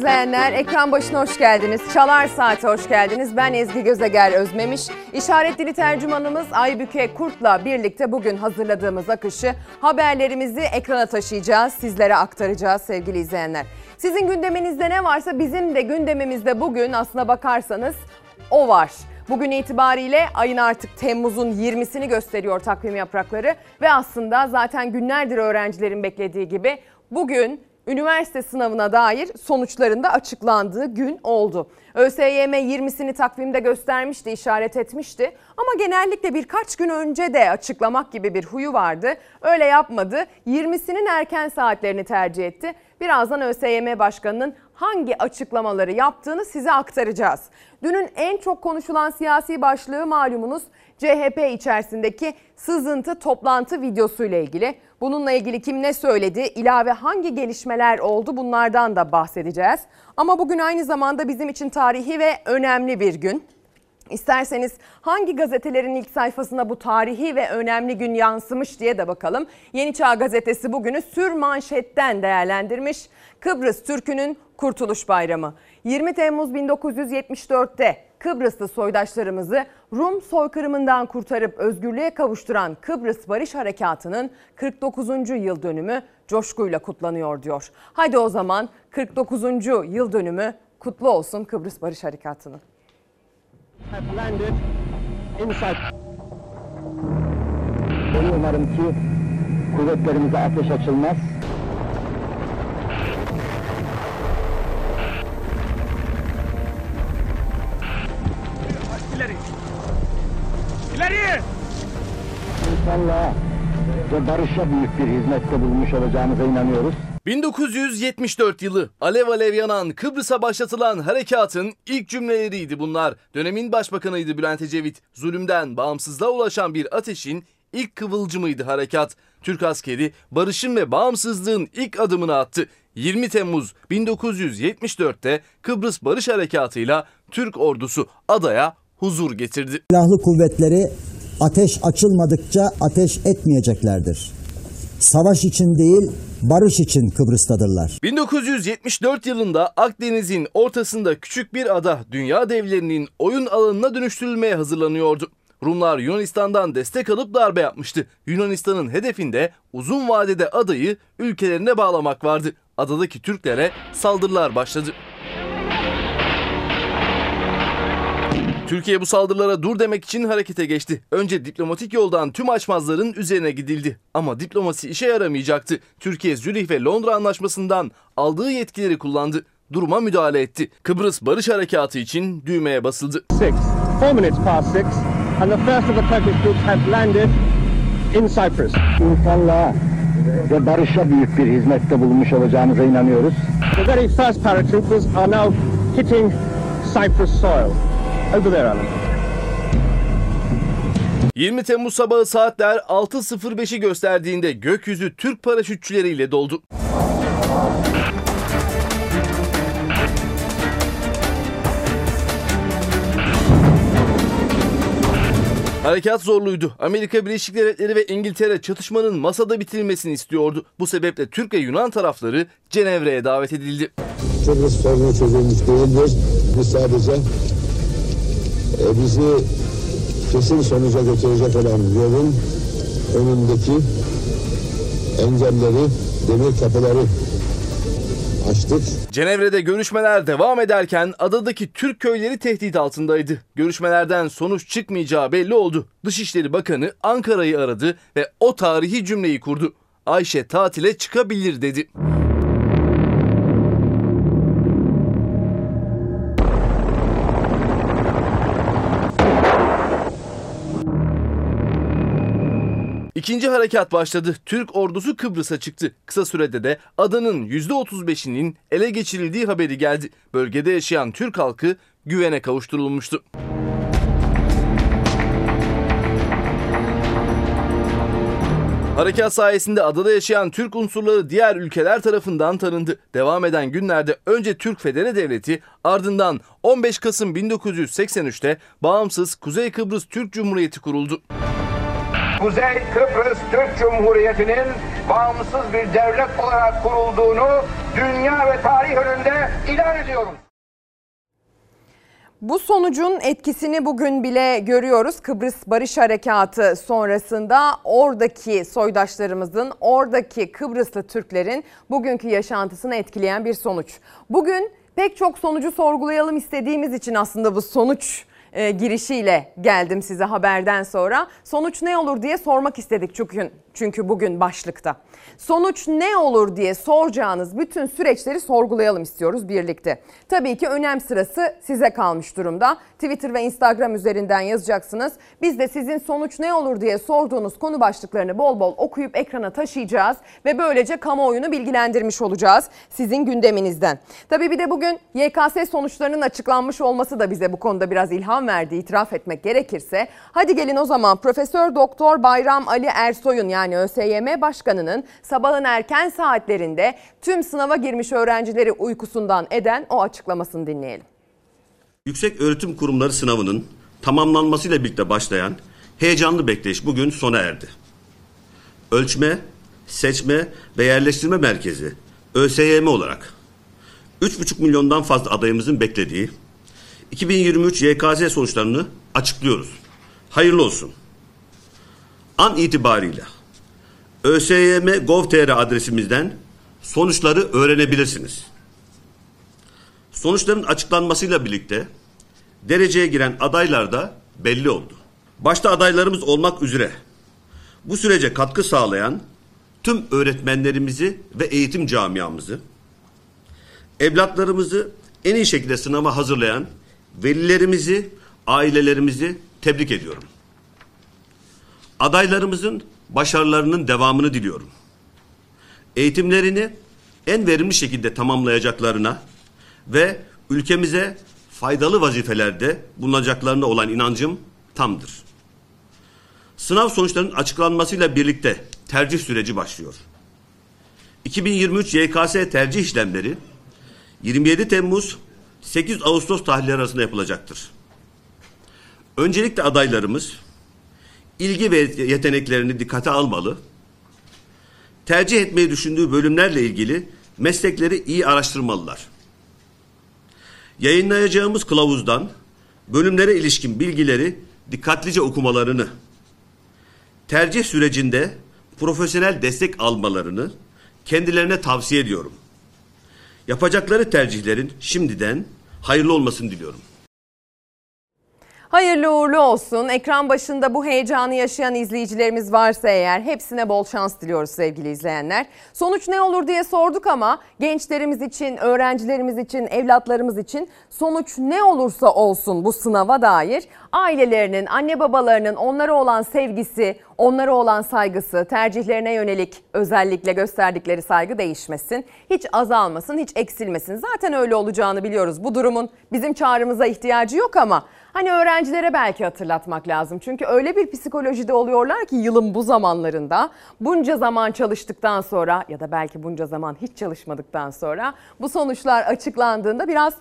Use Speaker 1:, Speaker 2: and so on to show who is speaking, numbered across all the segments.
Speaker 1: İzleyenler. Ekran başına hoş geldiniz. Çalar Saat'e hoş geldiniz. Ben Ezgi Gözeger Özmemiş. İşaret dili tercümanımız Aybüke Kurt'la birlikte bugün hazırladığımız akışı haberlerimizi ekrana taşıyacağız. Sizlere aktaracağız sevgili izleyenler. Sizin gündeminizde ne varsa bizim de gündemimizde bugün aslına bakarsanız o var. Bugün itibariyle ayın artık Temmuz'un 20'sini gösteriyor takvim yaprakları ve aslında zaten günlerdir öğrencilerin beklediği gibi bugün üniversite sınavına dair sonuçların da açıklandığı gün oldu. ÖSYM 20'sini takvimde göstermişti, işaret etmişti ama genellikle birkaç gün önce de açıklamak gibi bir huyu vardı. Öyle yapmadı. 20'sinin erken saatlerini tercih etti. Birazdan ÖSYM Başkanı'nın hangi açıklamaları yaptığını size aktaracağız. Dünün en çok konuşulan siyasi başlığı malumunuz CHP içerisindeki sızıntı toplantı videosuyla ilgili. Bununla ilgili kim ne söyledi, ilave hangi gelişmeler oldu bunlardan da bahsedeceğiz. Ama bugün aynı zamanda bizim için tarihi ve önemli bir gün. İsterseniz hangi gazetelerin ilk sayfasına bu tarihi ve önemli gün yansımış diye de bakalım. Yeni Çağ gazetesi bugünü sür manşetten değerlendirmiş. Kıbrıs Türk'ünün Kurtuluş Bayramı. 20 Temmuz 1974'te Kıbrıslı soydaşlarımızı Rum soykırımından kurtarıp özgürlüğe kavuşturan Kıbrıs Barış Harekatı'nın 49. yıl dönümü coşkuyla kutlanıyor diyor. Hadi o zaman 49. yıl dönümü kutlu olsun Kıbrıs Barış Harekatı'nın.
Speaker 2: Umarım ki kuvvetlerimize ateş açılmaz.
Speaker 3: İleri.
Speaker 2: İnsanlığa ve barışa büyük bir hizmette bulmuş olacağımıza inanıyoruz.
Speaker 4: 1974 yılı alev alev yanan Kıbrıs'a başlatılan harekatın ilk cümleleriydi bunlar. Dönemin başbakanıydı Bülent Ecevit. Zulümden bağımsızlığa ulaşan bir ateşin ilk kıvılcımıydı harekat. Türk askeri barışın ve bağımsızlığın ilk adımını attı. 20 Temmuz 1974'te Kıbrıs Barış Harekatı'yla Türk ordusu adaya huzur getirdi.
Speaker 5: Silahlı kuvvetleri ateş açılmadıkça ateş etmeyeceklerdir. Savaş için değil, barış için Kıbrıs'tadırlar.
Speaker 4: 1974 yılında Akdeniz'in ortasında küçük bir ada dünya devlerinin oyun alanına dönüştürülmeye hazırlanıyordu. Rumlar Yunanistan'dan destek alıp darbe yapmıştı. Yunanistan'ın hedefinde uzun vadede adayı ülkelerine bağlamak vardı. Adadaki Türklere saldırılar başladı. Türkiye bu saldırılara dur demek için harekete geçti. Önce diplomatik yoldan tüm açmazların üzerine gidildi. Ama diplomasi işe yaramayacaktı. Türkiye Zürih ve Londra anlaşmasından aldığı yetkileri kullandı. Duruma müdahale etti. Kıbrıs Barış Harekatı için düğmeye basıldı.
Speaker 2: Six, four minutes past six, and the first of the Turkish troops have landed in Cyprus. İnsanlığa ve barışa büyük bir hizmette bulmuş olacağımıza inanıyoruz. The very first paratroopers are now hitting Cyprus soil. Over there, Alan.
Speaker 4: 20 Temmuz sabahı saatler 6.05'i gösterdiğinde gökyüzü Türk paraşütçüleriyle doldu. Harekat zorluydu. Amerika Birleşik Devletleri ve İngiltere çatışmanın masada bitirilmesini istiyordu. Bu sebeple Türk ve Yunan tarafları Cenevre'ye davet edildi.
Speaker 6: Kıbrıs sorunu çözülmüş değildir. Biz sadece e, bizi kesin sonuca götürecek olan yolun önündeki engelleri, demir kapıları açtık.
Speaker 4: Cenevre'de görüşmeler devam ederken adadaki Türk köyleri tehdit altındaydı. Görüşmelerden sonuç çıkmayacağı belli oldu. Dışişleri Bakanı Ankara'yı aradı ve o tarihi cümleyi kurdu. Ayşe tatile çıkabilir dedi. İkinci harekat başladı. Türk ordusu Kıbrıs'a çıktı. Kısa sürede de adanın %35'inin ele geçirildiği haberi geldi. Bölgede yaşayan Türk halkı güvene kavuşturulmuştu. Harekat sayesinde adada yaşayan Türk unsurları diğer ülkeler tarafından tanındı. Devam eden günlerde önce Türk Federe Devleti ardından 15 Kasım 1983'te bağımsız Kuzey Kıbrıs Türk Cumhuriyeti kuruldu.
Speaker 3: Kuzey Kıbrıs Türk Cumhuriyeti'nin bağımsız bir devlet olarak kurulduğunu dünya ve tarih önünde ilan ediyoruz.
Speaker 1: Bu sonucun etkisini bugün bile görüyoruz. Kıbrıs Barış Harekatı sonrasında oradaki soydaşlarımızın, oradaki Kıbrıslı Türklerin bugünkü yaşantısını etkileyen bir sonuç. Bugün pek çok sonucu sorgulayalım istediğimiz için aslında bu sonuç e, girişiyle geldim size haberden sonra. Sonuç ne olur diye sormak istedik çünkü, çünkü bugün başlıkta. Sonuç ne olur diye soracağınız bütün süreçleri sorgulayalım istiyoruz birlikte. Tabii ki önem sırası size kalmış durumda. Twitter ve Instagram üzerinden yazacaksınız. Biz de sizin sonuç ne olur diye sorduğunuz konu başlıklarını bol bol okuyup ekrana taşıyacağız ve böylece kamuoyunu bilgilendirmiş olacağız sizin gündeminizden. Tabii bir de bugün YKS sonuçlarının açıklanmış olması da bize bu konuda biraz ilham verdi itiraf etmek gerekirse. Hadi gelin o zaman Profesör Doktor Bayram Ali Ersoy'un yani ÖSYM Başkanı'nın sabahın erken saatlerinde tüm sınava girmiş öğrencileri uykusundan eden o açıklamasını dinleyelim.
Speaker 7: Yüksek Öğretim Kurumları sınavının tamamlanmasıyla birlikte başlayan heyecanlı bekleyiş bugün sona erdi. Ölçme, seçme ve yerleştirme merkezi ÖSYM olarak 3,5 milyondan fazla adayımızın beklediği 2023 YKS sonuçlarını açıklıyoruz. Hayırlı olsun. An itibariyle ÖSYM Gov.tr adresimizden sonuçları öğrenebilirsiniz. Sonuçların açıklanmasıyla birlikte dereceye giren adaylar da belli oldu. Başta adaylarımız olmak üzere bu sürece katkı sağlayan tüm öğretmenlerimizi ve eğitim camiamızı, evlatlarımızı en iyi şekilde sınava hazırlayan velilerimizi, ailelerimizi tebrik ediyorum. Adaylarımızın başarılarının devamını diliyorum. Eğitimlerini en verimli şekilde tamamlayacaklarına ve ülkemize faydalı vazifelerde bulunacaklarına olan inancım tamdır. Sınav sonuçlarının açıklanmasıyla birlikte tercih süreci başlıyor. 2023 YKS tercih işlemleri 27 Temmuz 8 Ağustos tarihleri arasında yapılacaktır. Öncelikle adaylarımız ilgi ve yeteneklerini dikkate almalı, tercih etmeyi düşündüğü bölümlerle ilgili meslekleri iyi araştırmalılar. Yayınlayacağımız kılavuzdan bölümlere ilişkin bilgileri dikkatlice okumalarını, tercih sürecinde profesyonel destek almalarını kendilerine tavsiye ediyorum. Yapacakları tercihlerin şimdiden hayırlı olmasını diliyorum.
Speaker 1: Hayırlı uğurlu olsun. Ekran başında bu heyecanı yaşayan izleyicilerimiz varsa eğer hepsine bol şans diliyoruz sevgili izleyenler. Sonuç ne olur diye sorduk ama gençlerimiz için, öğrencilerimiz için, evlatlarımız için sonuç ne olursa olsun bu sınava dair ailelerinin, anne babalarının onlara olan sevgisi, onlara olan saygısı, tercihlerine yönelik özellikle gösterdikleri saygı değişmesin. Hiç azalmasın, hiç eksilmesin. Zaten öyle olacağını biliyoruz. Bu durumun bizim çağrımıza ihtiyacı yok ama Hani öğrencilere belki hatırlatmak lazım. Çünkü öyle bir psikolojide oluyorlar ki yılın bu zamanlarında bunca zaman çalıştıktan sonra ya da belki bunca zaman hiç çalışmadıktan sonra bu sonuçlar açıklandığında biraz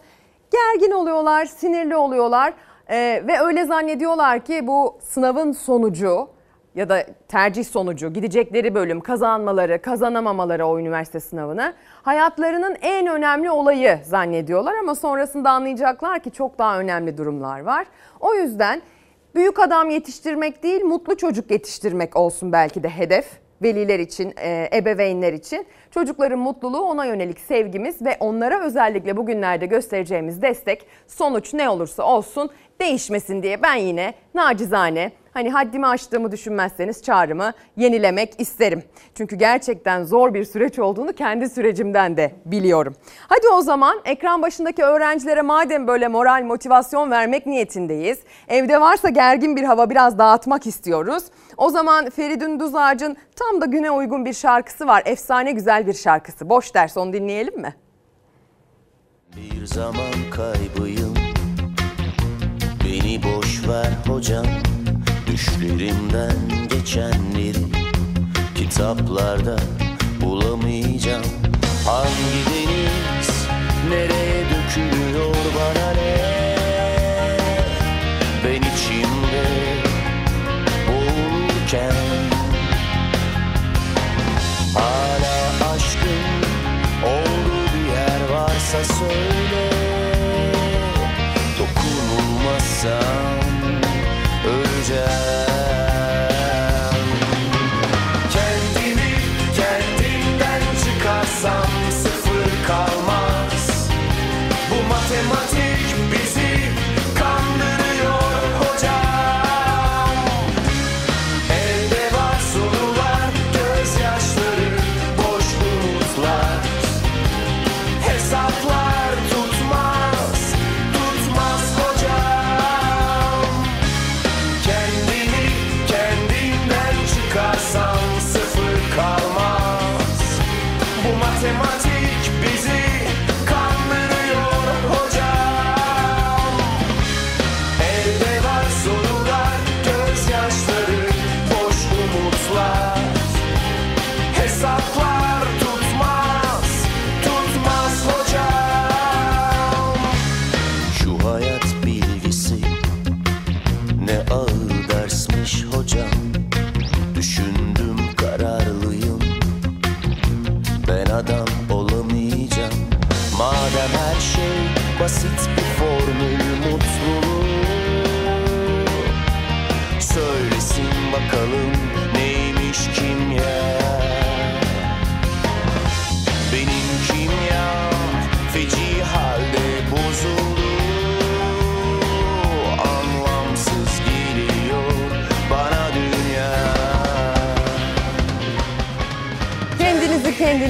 Speaker 1: gergin oluyorlar, sinirli oluyorlar ee, ve öyle zannediyorlar ki bu sınavın sonucu ya da tercih sonucu, gidecekleri bölüm, kazanmaları, kazanamamaları o üniversite sınavını hayatlarının en önemli olayı zannediyorlar ama sonrasında anlayacaklar ki çok daha önemli durumlar var. O yüzden büyük adam yetiştirmek değil, mutlu çocuk yetiştirmek olsun belki de hedef veliler için, e, ebeveynler için. Çocukların mutluluğu ona yönelik sevgimiz ve onlara özellikle bugünlerde göstereceğimiz destek sonuç ne olursa olsun değişmesin diye ben yine nacizane hani haddimi aştığımı düşünmezseniz çağrımı yenilemek isterim. Çünkü gerçekten zor bir süreç olduğunu kendi sürecimden de biliyorum. Hadi o zaman ekran başındaki öğrencilere madem böyle moral motivasyon vermek niyetindeyiz. Evde varsa gergin bir hava biraz dağıtmak istiyoruz. O zaman Feridun Duzağaç'ın tam da güne uygun bir şarkısı var. Efsane güzel bir şarkısı. Boş ders onu dinleyelim mi?
Speaker 8: Bir zaman kaybıyım Beni boş ver hocam Düşlerimden geçenleri Kitaplarda bulamayacağım. Hangi deniz nereye dökülüyor bana ne? Ben içimde boğulurken Hala aşkın olduğu bir yer varsa söyle. Dokunulmazsa
Speaker 1: treasure.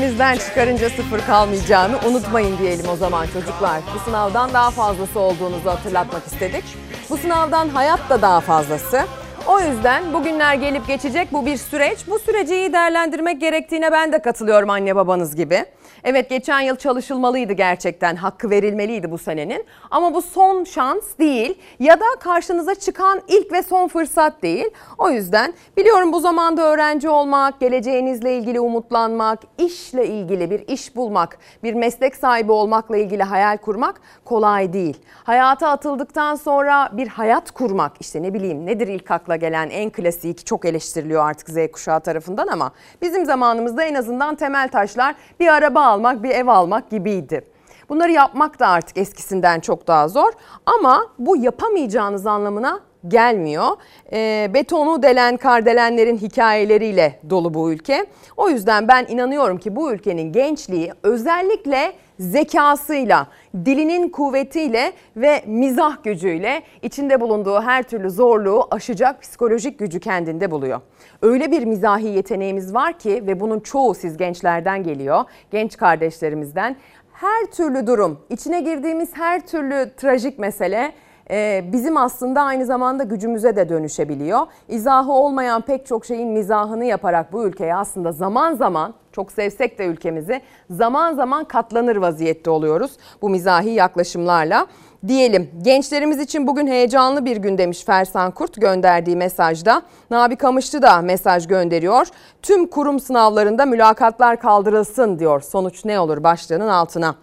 Speaker 1: Kendinizden çıkarınca sıfır kalmayacağını unutmayın diyelim o zaman çocuklar. Bu sınavdan daha fazlası olduğunuzu hatırlatmak istedik. Bu sınavdan hayat da daha fazlası. O yüzden bugünler gelip geçecek bu bir süreç. Bu süreci iyi değerlendirmek gerektiğine ben de katılıyorum anne babanız gibi. Evet geçen yıl çalışılmalıydı gerçekten. Hakkı verilmeliydi bu senenin. Ama bu son şans değil ya da karşınıza çıkan ilk ve son fırsat değil. O yüzden biliyorum bu zamanda öğrenci olmak, geleceğinizle ilgili umutlanmak, işle ilgili bir iş bulmak, bir meslek sahibi olmakla ilgili hayal kurmak kolay değil. Hayata atıldıktan sonra bir hayat kurmak işte ne bileyim nedir ilk akla gelen en klasik çok eleştiriliyor artık Z kuşağı tarafından ama bizim zamanımızda en azından temel taşlar bir araba almak, bir ev almak gibiydi. Bunları yapmak da artık eskisinden çok daha zor ama bu yapamayacağınız anlamına gelmiyor. E, betonu delen kardelenlerin hikayeleriyle dolu bu ülke. O yüzden ben inanıyorum ki bu ülkenin gençliği özellikle zekasıyla, dilinin kuvvetiyle ve mizah gücüyle içinde bulunduğu her türlü zorluğu aşacak psikolojik gücü kendinde buluyor. Öyle bir mizahi yeteneğimiz var ki ve bunun çoğu siz gençlerden geliyor, genç kardeşlerimizden. Her türlü durum, içine girdiğimiz her türlü trajik mesele e, bizim aslında aynı zamanda gücümüze de dönüşebiliyor. İzahı olmayan pek çok şeyin mizahını yaparak bu ülkeye aslında zaman zaman çok sevsek de ülkemizi zaman zaman katlanır vaziyette oluyoruz bu mizahi yaklaşımlarla. Diyelim gençlerimiz için bugün heyecanlı bir gün demiş Fersan Kurt gönderdiği mesajda. Nabi Kamışlı da mesaj gönderiyor. Tüm kurum sınavlarında mülakatlar kaldırılsın diyor. Sonuç ne olur başlığının altına.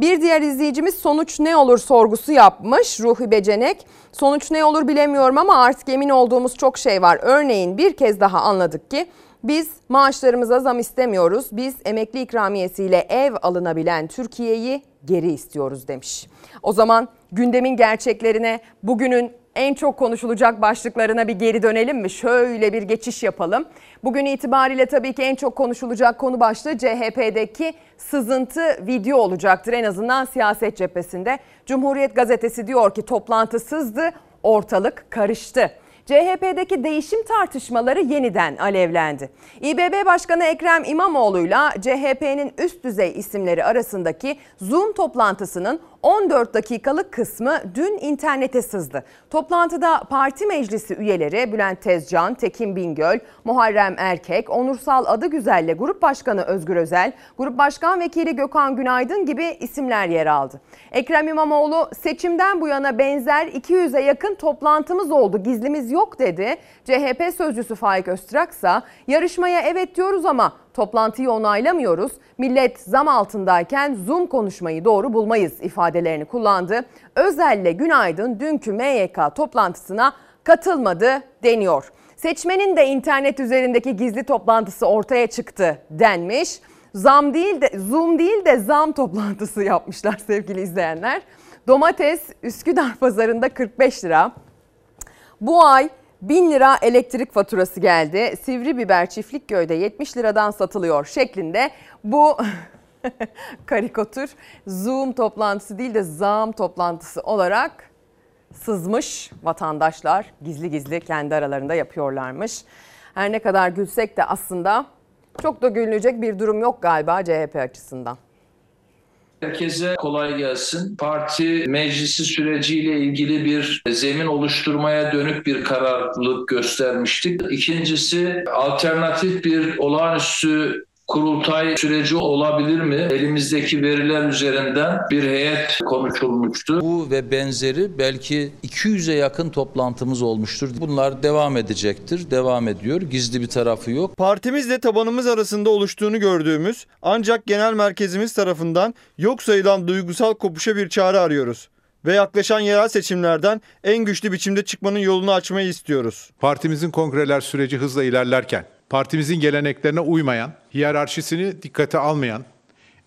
Speaker 1: Bir diğer izleyicimiz sonuç ne olur sorgusu yapmış Ruhi Becenek. Sonuç ne olur bilemiyorum ama artık emin olduğumuz çok şey var. Örneğin bir kez daha anladık ki biz maaşlarımıza zam istemiyoruz. Biz emekli ikramiyesiyle ev alınabilen Türkiye'yi geri istiyoruz demiş. O zaman gündemin gerçeklerine bugünün en çok konuşulacak başlıklarına bir geri dönelim mi? Şöyle bir geçiş yapalım. Bugün itibariyle tabii ki en çok konuşulacak konu başlığı CHP'deki sızıntı video olacaktır en azından siyaset cephesinde. Cumhuriyet gazetesi diyor ki toplantı sızdı, ortalık karıştı. CHP'deki değişim tartışmaları yeniden alevlendi. İBB Başkanı Ekrem İmamoğlu'yla CHP'nin üst düzey isimleri arasındaki Zoom toplantısının 14 dakikalık kısmı dün internete sızdı. Toplantıda parti meclisi üyeleri Bülent Tezcan, Tekin Bingöl, Muharrem Erkek, Onursal Adıgüzel'le Grup Başkanı Özgür Özel, Grup Başkan Vekili Gökhan Günaydın gibi isimler yer aldı. Ekrem İmamoğlu seçimden bu yana benzer 200'e yakın toplantımız oldu, gizlimiz yok dedi. CHP sözcüsü Faik Öztürk ise yarışmaya evet diyoruz ama toplantıyı onaylamıyoruz. Millet zam altındayken Zoom konuşmayı doğru bulmayız ifadelerini kullandı. Özel'le Günaydın dünkü MYK toplantısına katılmadı deniyor. Seçmenin de internet üzerindeki gizli toplantısı ortaya çıktı denmiş. Zam değil de Zoom değil de zam toplantısı yapmışlar sevgili izleyenler. Domates Üsküdar pazarında 45 lira. Bu ay 1000 lira elektrik faturası geldi. Sivri biber Çiftlikköy'de 70 liradan satılıyor şeklinde bu karikatür Zoom toplantısı değil de zam toplantısı olarak sızmış vatandaşlar gizli gizli kendi aralarında yapıyorlarmış. Her ne kadar gülsek de aslında çok da gülünecek bir durum yok galiba CHP açısından.
Speaker 9: Herkese kolay gelsin. Parti meclisi süreciyle ilgili bir zemin oluşturmaya dönük bir kararlılık göstermiştik. İkincisi alternatif bir olağanüstü kurultay süreci olabilir mi? Elimizdeki veriler üzerinden bir heyet konuşulmuştu.
Speaker 10: Bu ve benzeri belki 200'e yakın toplantımız olmuştur. Bunlar devam edecektir, devam ediyor. Gizli bir tarafı yok.
Speaker 11: Partimizle tabanımız arasında oluştuğunu gördüğümüz ancak genel merkezimiz tarafından yok sayılan duygusal kopuşa bir çare arıyoruz. Ve yaklaşan yerel seçimlerden en güçlü biçimde çıkmanın yolunu açmayı istiyoruz.
Speaker 12: Partimizin kongreler süreci hızla ilerlerken, partimizin geleneklerine uymayan, hiyerarşisini dikkate almayan,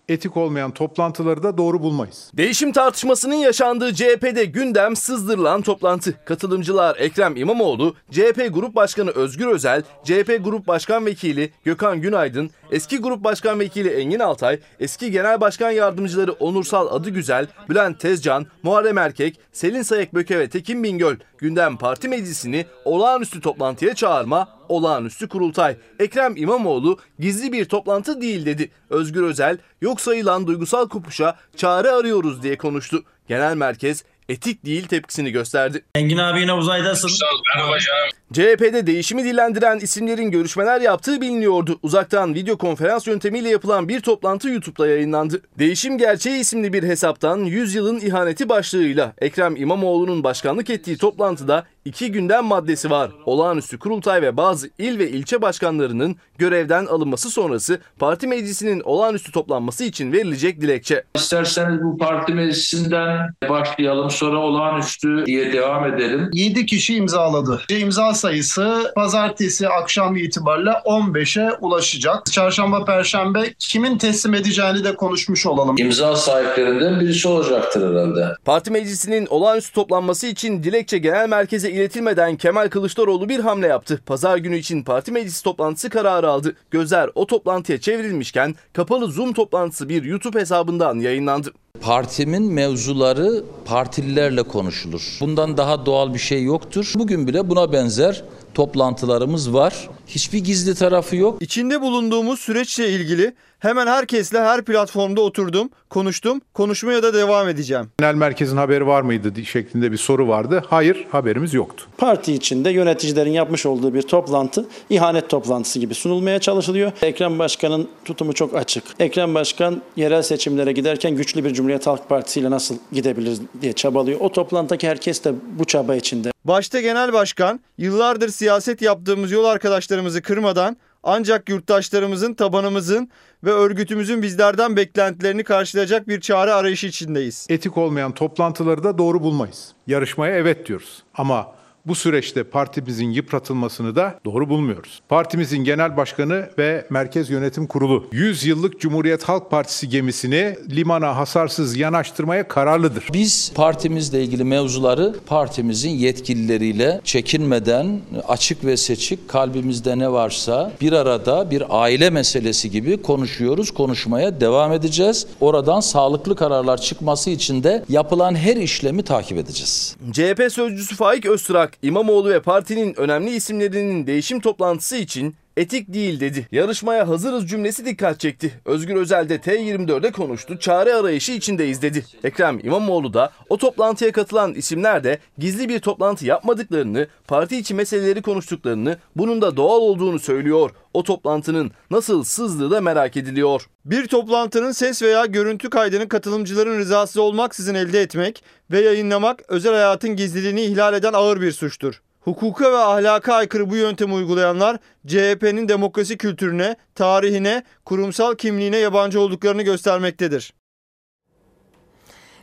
Speaker 12: etik olmayan toplantıları da doğru bulmayız.
Speaker 4: Değişim tartışmasının yaşandığı CHP'de gündem sızdırılan toplantı. Katılımcılar Ekrem İmamoğlu, CHP Grup Başkanı Özgür Özel, CHP Grup Başkan Vekili Gökhan Günaydın, eski Grup Başkan Vekili Engin Altay, eski Genel Başkan Yardımcıları Onursal Adıgüzel, Bülent Tezcan, Muharrem Erkek, Selin Sayıkböke ve Tekin Bingöl gündem parti meclisini olağanüstü toplantıya çağırma, olağanüstü kurultay. Ekrem İmamoğlu gizli bir toplantı değil dedi. Özgür Özel yok sayılan duygusal kopuşa çare arıyoruz diye konuştu. Genel merkez etik değil tepkisini gösterdi.
Speaker 13: Engin abi yine uzaydasın.
Speaker 9: Merhaba canım.
Speaker 4: CHP'de değişimi dillendiren isimlerin görüşmeler yaptığı biliniyordu. Uzaktan video konferans yöntemiyle yapılan bir toplantı YouTube'da yayınlandı. Değişim Gerçeği isimli bir hesaptan 100 yılın ihaneti başlığıyla Ekrem İmamoğlu'nun başkanlık ettiği toplantıda iki gündem maddesi var. Olağanüstü kurultay ve bazı il ve ilçe başkanlarının görevden alınması sonrası parti meclisinin olağanüstü toplanması için verilecek dilekçe.
Speaker 9: İsterseniz bu parti meclisinden başlayalım sonra olağanüstü diye devam edelim.
Speaker 14: 7 kişi imzaladı. İmza sayısı pazartesi akşam itibariyle 15'e ulaşacak. Çarşamba, perşembe kimin teslim edeceğini de konuşmuş olalım.
Speaker 9: İmza sahiplerinden birisi olacaktır herhalde.
Speaker 4: Parti meclisinin olağanüstü toplanması için dilekçe genel merkeze iletilmeden Kemal Kılıçdaroğlu bir hamle yaptı. Pazar günü için parti meclisi toplantısı kararı aldı. Gözler o toplantıya çevrilmişken kapalı Zoom toplantısı bir YouTube hesabından yayınlandı.
Speaker 10: Partimin mevzuları partililerle konuşulur. Bundan daha doğal bir şey yoktur. Bugün bile buna benzer toplantılarımız var. Hiçbir gizli tarafı yok.
Speaker 11: İçinde bulunduğumuz süreçle ilgili hemen herkesle her platformda oturdum, konuştum, konuşmaya da devam edeceğim.
Speaker 12: Genel merkezin haberi var mıydı şeklinde bir soru vardı. Hayır, haberimiz yoktu.
Speaker 13: Parti içinde yöneticilerin yapmış olduğu bir toplantı ihanet toplantısı gibi sunulmaya çalışılıyor. Ekrem Başkan'ın tutumu çok açık. Ekrem Başkan yerel seçimlere giderken güçlü bir Cumhuriyet Halk Partisi ile nasıl gidebiliriz diye çabalıyor. O toplantıdaki herkes de bu çaba içinde.
Speaker 11: Başta genel başkan yıllardır siyaset yaptığımız yol arkadaşlarımızı kırmadan ancak yurttaşlarımızın, tabanımızın ve örgütümüzün bizlerden beklentilerini karşılayacak bir çare arayışı içindeyiz.
Speaker 12: Etik olmayan toplantıları da doğru bulmayız. Yarışmaya evet diyoruz. Ama bu süreçte partimizin yıpratılmasını da doğru bulmuyoruz. Partimizin genel başkanı ve Merkez Yönetim Kurulu 100 yıllık Cumhuriyet Halk Partisi gemisini limana hasarsız yanaştırmaya kararlıdır.
Speaker 10: Biz partimizle ilgili mevzuları partimizin yetkilileriyle çekinmeden açık ve seçik kalbimizde ne varsa bir arada bir aile meselesi gibi konuşuyoruz. Konuşmaya devam edeceğiz. Oradan sağlıklı kararlar çıkması için de yapılan her işlemi takip edeceğiz.
Speaker 4: CHP sözcüsü Faik Öztürk, İmamoğlu ve partinin önemli isimlerinin değişim toplantısı için etik değil dedi. Yarışmaya hazırız cümlesi dikkat çekti. Özgür Özel de T24'de konuştu. Çare arayışı içindeyiz dedi. Ekrem İmamoğlu da o toplantıya katılan isimler de gizli bir toplantı yapmadıklarını, parti içi meseleleri konuştuklarını, bunun da doğal olduğunu söylüyor. O toplantının nasıl sızdığı da merak ediliyor.
Speaker 11: Bir toplantının ses veya görüntü kaydını katılımcıların rızası olmaksızın elde etmek ve yayınlamak özel hayatın gizliliğini ihlal eden ağır bir suçtur. Hukuka ve ahlaka aykırı bu yöntemi uygulayanlar CHP'nin demokrasi kültürüne, tarihine, kurumsal kimliğine yabancı olduklarını göstermektedir.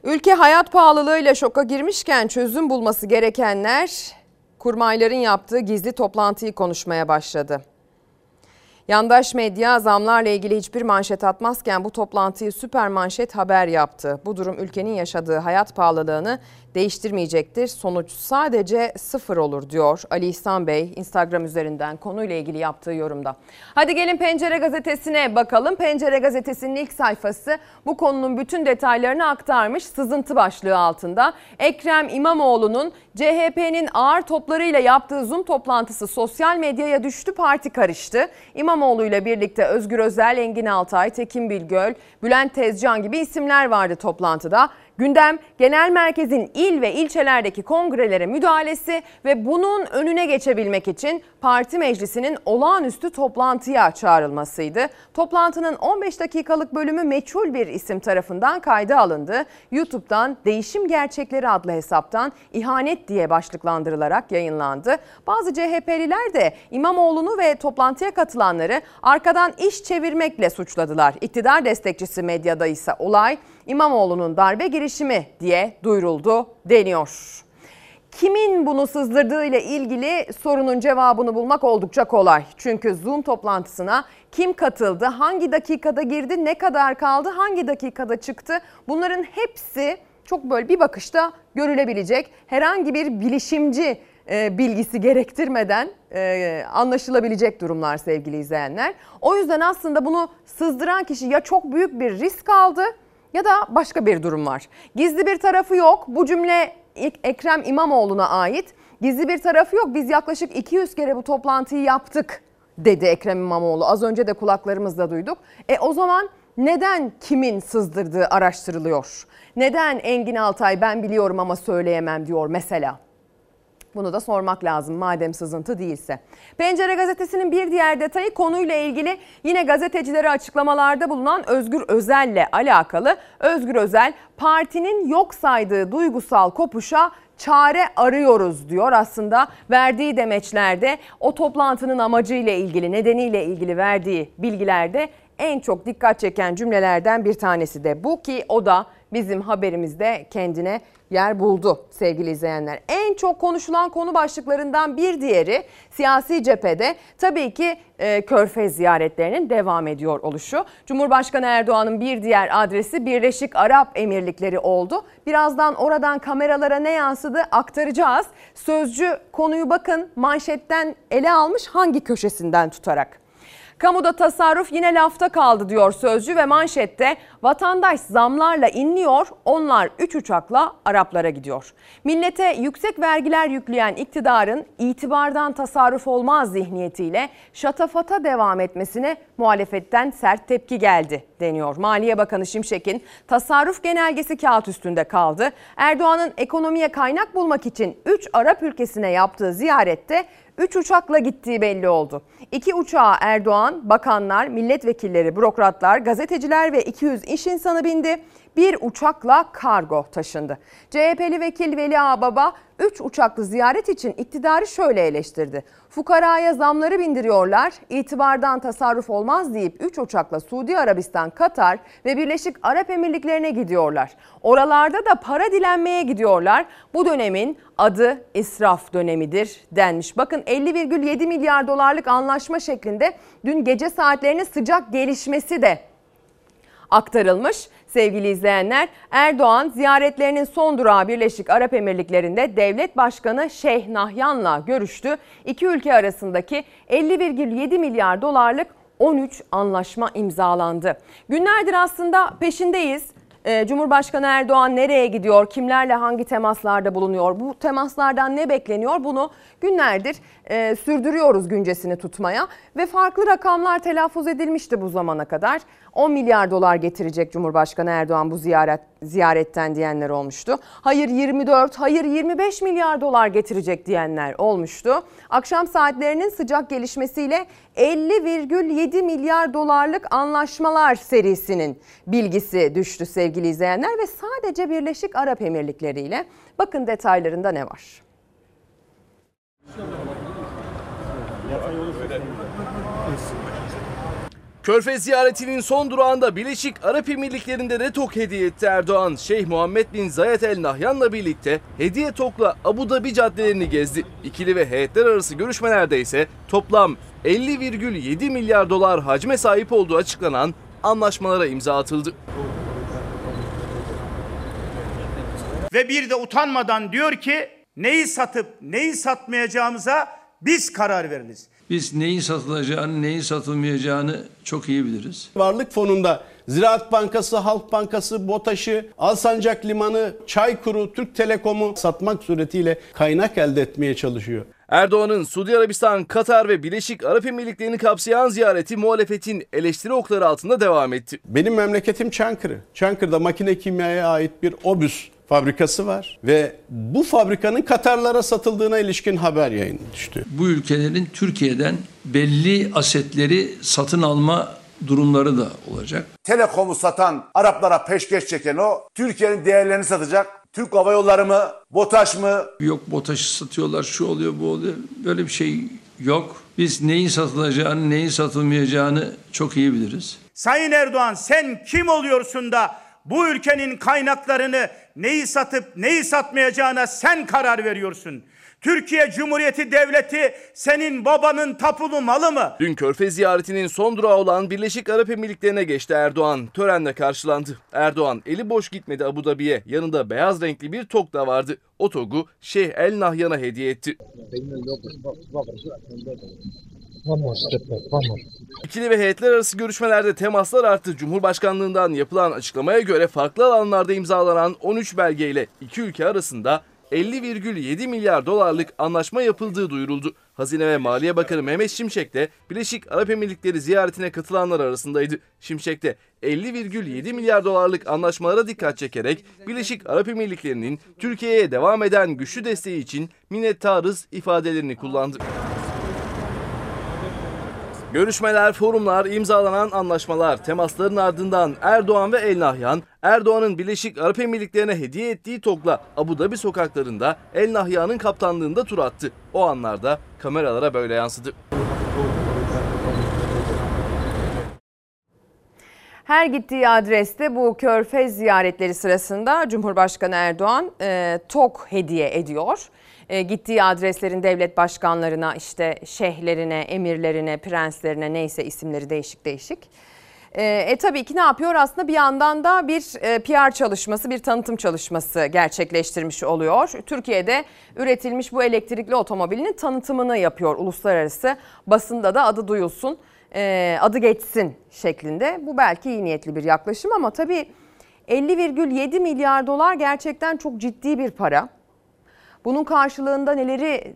Speaker 1: Ülke hayat pahalılığıyla şoka girmişken çözüm bulması gerekenler kurmayların yaptığı gizli toplantıyı konuşmaya başladı. Yandaş medya zamlarla ilgili hiçbir manşet atmazken bu toplantıyı süper manşet haber yaptı. Bu durum ülkenin yaşadığı hayat pahalılığını değiştirmeyecektir. Sonuç sadece sıfır olur diyor Ali İhsan Bey Instagram üzerinden konuyla ilgili yaptığı yorumda. Hadi gelin Pencere Gazetesi'ne bakalım. Pencere Gazetesi'nin ilk sayfası bu konunun bütün detaylarını aktarmış sızıntı başlığı altında. Ekrem İmamoğlu'nun CHP'nin ağır toplarıyla yaptığı Zoom toplantısı sosyal medyaya düştü parti karıştı. İmamoğlu ile birlikte Özgür Özel, Engin Altay, Tekin Bilgöl, Bülent Tezcan gibi isimler vardı toplantıda. Gündem genel merkezin il ve ilçelerdeki kongrelere müdahalesi ve bunun önüne geçebilmek için parti meclisinin olağanüstü toplantıya çağrılmasıydı. Toplantının 15 dakikalık bölümü meçhul bir isim tarafından kayda alındı. YouTube'dan Değişim Gerçekleri adlı hesaptan ihanet diye başlıklandırılarak yayınlandı. Bazı CHP'liler de İmamoğlu'nu ve toplantıya katılanları arkadan iş çevirmekle suçladılar. İktidar destekçisi medyada ise olay İmamoğlu'nun darbe girişimi diye duyuruldu deniyor. Kimin bunu sızdırdığı ile ilgili sorunun cevabını bulmak oldukça kolay. Çünkü Zoom toplantısına kim katıldı, hangi dakikada girdi, ne kadar kaldı, hangi dakikada çıktı bunların hepsi çok böyle bir bakışta görülebilecek. Herhangi bir bilişimci e, bilgisi gerektirmeden e, anlaşılabilecek durumlar sevgili izleyenler. O yüzden aslında bunu sızdıran kişi ya çok büyük bir risk aldı ya da başka bir durum var. Gizli bir tarafı yok. Bu cümle Ekrem İmamoğlu'na ait. Gizli bir tarafı yok. Biz yaklaşık 200 kere bu toplantıyı yaptık dedi Ekrem İmamoğlu. Az önce de kulaklarımızda duyduk. E o zaman neden kimin sızdırdığı araştırılıyor? Neden Engin Altay ben biliyorum ama söyleyemem diyor mesela? Bunu da sormak lazım madem sızıntı değilse. Pencere gazetesinin bir diğer detayı konuyla ilgili yine gazetecilere açıklamalarda bulunan Özgür Özel'le alakalı. Özgür Özel partinin yok saydığı duygusal kopuşa çare arıyoruz diyor aslında verdiği demeçlerde o toplantının amacıyla ilgili nedeniyle ilgili verdiği bilgilerde en çok dikkat çeken cümlelerden bir tanesi de bu ki o da bizim haberimizde kendine yer buldu sevgili izleyenler. En çok konuşulan konu başlıklarından bir diğeri siyasi cephede tabii ki e, Körfez ziyaretlerinin devam ediyor oluşu. Cumhurbaşkanı Erdoğan'ın bir diğer adresi Birleşik Arap Emirlikleri oldu. Birazdan oradan kameralara ne yansıdı aktaracağız. Sözcü konuyu bakın manşetten ele almış hangi köşesinden tutarak. Kamuda tasarruf yine lafta kaldı diyor sözcü ve manşette vatandaş zamlarla inliyor onlar 3 uçakla Araplara gidiyor. Millete yüksek vergiler yükleyen iktidarın itibardan tasarruf olmaz zihniyetiyle şatafata devam etmesine muhalefetten sert tepki geldi deniyor. Maliye Bakanı Şimşek'in tasarruf genelgesi kağıt üstünde kaldı. Erdoğan'ın ekonomiye kaynak bulmak için 3 Arap ülkesine yaptığı ziyarette 3 uçakla gittiği belli oldu. 2 uçağa Erdoğan, bakanlar, milletvekilleri, bürokratlar, gazeteciler ve 200 iş insanı bindi. Bir uçakla kargo taşındı. CHP'li vekil Veli Ağbaba 3 uçaklı ziyaret için iktidarı şöyle eleştirdi. Fukaraya zamları bindiriyorlar, itibardan tasarruf olmaz deyip 3 uçakla Suudi Arabistan, Katar ve Birleşik Arap Emirlikleri'ne gidiyorlar. Oralarda da para dilenmeye gidiyorlar. Bu dönemin adı israf dönemidir denmiş. Bakın 50,7 milyar dolarlık anlaşma şeklinde dün gece saatlerinin sıcak gelişmesi de aktarılmış sevgili izleyenler. Erdoğan ziyaretlerinin son durağı Birleşik Arap Emirlikleri'nde devlet başkanı Şeyh Nahyan'la görüştü. İki ülke arasındaki 50,7 milyar dolarlık 13 anlaşma imzalandı. Günlerdir aslında peşindeyiz. Ee, Cumhurbaşkanı Erdoğan nereye gidiyor, kimlerle hangi temaslarda bulunuyor, bu temaslardan ne bekleniyor bunu günlerdir e, sürdürüyoruz güncesini tutmaya. Ve farklı rakamlar telaffuz edilmişti bu zamana kadar. 10 milyar dolar getirecek Cumhurbaşkanı Erdoğan bu ziyaret ziyaretten diyenler olmuştu. Hayır 24, hayır 25 milyar dolar getirecek diyenler olmuştu. Akşam saatlerinin sıcak gelişmesiyle 50,7 milyar dolarlık anlaşmalar serisinin bilgisi düştü sevgili izleyenler ve sadece Birleşik Arap Emirlikleri ile bakın detaylarında ne var.
Speaker 4: Körfez ziyaretinin son durağında Birleşik Arap Emirlikleri'nde de tok hediye etti Erdoğan. Şeyh Muhammed bin Zayed El Nahyan'la birlikte hediye tokla Abu Dhabi caddelerini gezdi. İkili ve heyetler arası görüşmelerde ise toplam 50,7 milyar dolar hacme sahip olduğu açıklanan anlaşmalara imza atıldı.
Speaker 15: Ve bir de utanmadan diyor ki neyi satıp neyi satmayacağımıza biz karar veririz.
Speaker 16: Biz neyin satılacağını, neyin satılmayacağını çok iyi biliriz.
Speaker 17: Varlık fonunda Ziraat Bankası, Halk Bankası, BOTAŞ'ı, Alsancak Limanı, Çaykur'u, Türk Telekom'u satmak suretiyle kaynak elde etmeye çalışıyor.
Speaker 4: Erdoğan'ın Suudi Arabistan, Katar ve Birleşik Arap Emirlikleri'ni kapsayan ziyareti muhalefetin eleştiri okları altında devam etti.
Speaker 17: Benim memleketim Çankırı. Çankırı'da makine kimyaya ait bir obüs fabrikası var ve bu fabrikanın Katarlara satıldığına ilişkin haber yayın düştü.
Speaker 16: Bu ülkelerin Türkiye'den belli asetleri satın alma durumları da olacak.
Speaker 18: Telekom'u satan Araplara peşkeş çeken o Türkiye'nin değerlerini satacak. Türk Hava Yolları mı, BOTAŞ mı?
Speaker 16: Yok BOTAŞ'ı satıyorlar, şu oluyor, bu oluyor. Böyle bir şey yok. Biz neyin satılacağını, neyin satılmayacağını çok iyi biliriz.
Speaker 15: Sayın Erdoğan sen kim oluyorsun da bu ülkenin kaynaklarını neyi satıp neyi satmayacağına sen karar veriyorsun. Türkiye Cumhuriyeti Devleti senin babanın tapulu malı mı?
Speaker 4: Dün Körfez ziyaretinin son durağı olan Birleşik Arap Emirlikleri'ne geçti Erdoğan. Törenle karşılandı. Erdoğan eli boş gitmedi Abu Dhabi'ye. Yanında beyaz renkli bir tok da vardı. O togu Şeyh El Nahyan'a hediye etti. İkili ve heyetler arası görüşmelerde temaslar arttı. Cumhurbaşkanlığından yapılan açıklamaya göre farklı alanlarda imzalanan 13 belgeyle iki ülke arasında 50,7 milyar dolarlık anlaşma yapıldığı duyuruldu. Hazine ve Maliye Bakanı Mehmet Şimşek de Birleşik Arap Emirlikleri ziyaretine katılanlar arasındaydı. Şimşek de 50,7 milyar dolarlık anlaşmalara dikkat çekerek Birleşik Arap Emirlikleri'nin Türkiye'ye devam eden güçlü desteği için minnettarız ifadelerini kullandı. Görüşmeler, forumlar, imzalanan anlaşmalar, temasların ardından Erdoğan ve El Nahyan, Erdoğan'ın Birleşik Arap Emirlikleri'ne hediye ettiği TOG'la Abu Dhabi sokaklarında El Nahyan'ın kaptanlığında tur attı. O anlarda kameralara böyle yansıdı.
Speaker 1: Her gittiği adreste bu körfez ziyaretleri sırasında Cumhurbaşkanı Erdoğan e, TOK hediye ediyor. E, gittiği adreslerin devlet başkanlarına, işte şeyhlerine, emirlerine, prenslerine neyse isimleri değişik değişik. E, e tabii ki ne yapıyor? Aslında bir yandan da bir e, PR çalışması, bir tanıtım çalışması gerçekleştirmiş oluyor. Türkiye'de üretilmiş bu elektrikli otomobilinin tanıtımını yapıyor uluslararası basında da adı duyulsun, e, adı geçsin şeklinde. Bu belki iyi niyetli bir yaklaşım ama tabii 50,7 milyar dolar gerçekten çok ciddi bir para. Bunun karşılığında neleri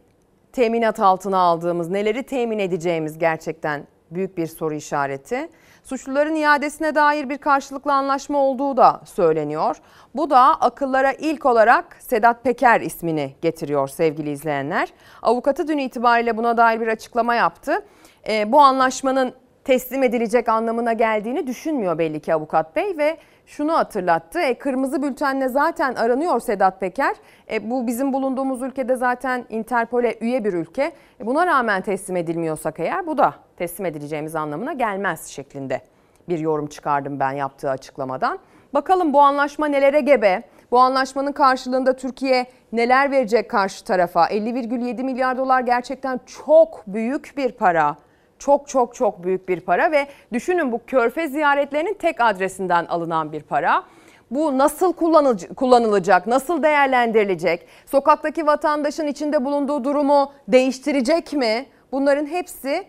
Speaker 1: teminat altına aldığımız, neleri temin edeceğimiz gerçekten büyük bir soru işareti. Suçluların iadesine dair bir karşılıklı anlaşma olduğu da söyleniyor. Bu da akıllara ilk olarak Sedat Peker ismini getiriyor sevgili izleyenler. Avukatı dün itibariyle buna dair bir açıklama yaptı. E, bu anlaşmanın teslim edilecek anlamına geldiğini düşünmüyor belli ki avukat bey ve şunu hatırlattı. E, kırmızı bültenle zaten aranıyor Sedat Peker. E, bu bizim bulunduğumuz ülkede zaten Interpol'e üye bir ülke. E, buna rağmen teslim edilmiyorsak eğer bu da teslim edileceğimiz anlamına gelmez şeklinde bir yorum çıkardım ben yaptığı açıklamadan. Bakalım bu anlaşma nelere gebe? Bu anlaşmanın karşılığında Türkiye neler verecek karşı tarafa? 50,7 milyar dolar gerçekten çok büyük bir para. Çok çok çok büyük bir para ve düşünün bu körfez ziyaretlerinin tek adresinden alınan bir para. Bu nasıl kullanılacak, nasıl değerlendirilecek? Sokaktaki vatandaşın içinde bulunduğu durumu değiştirecek mi? Bunların hepsi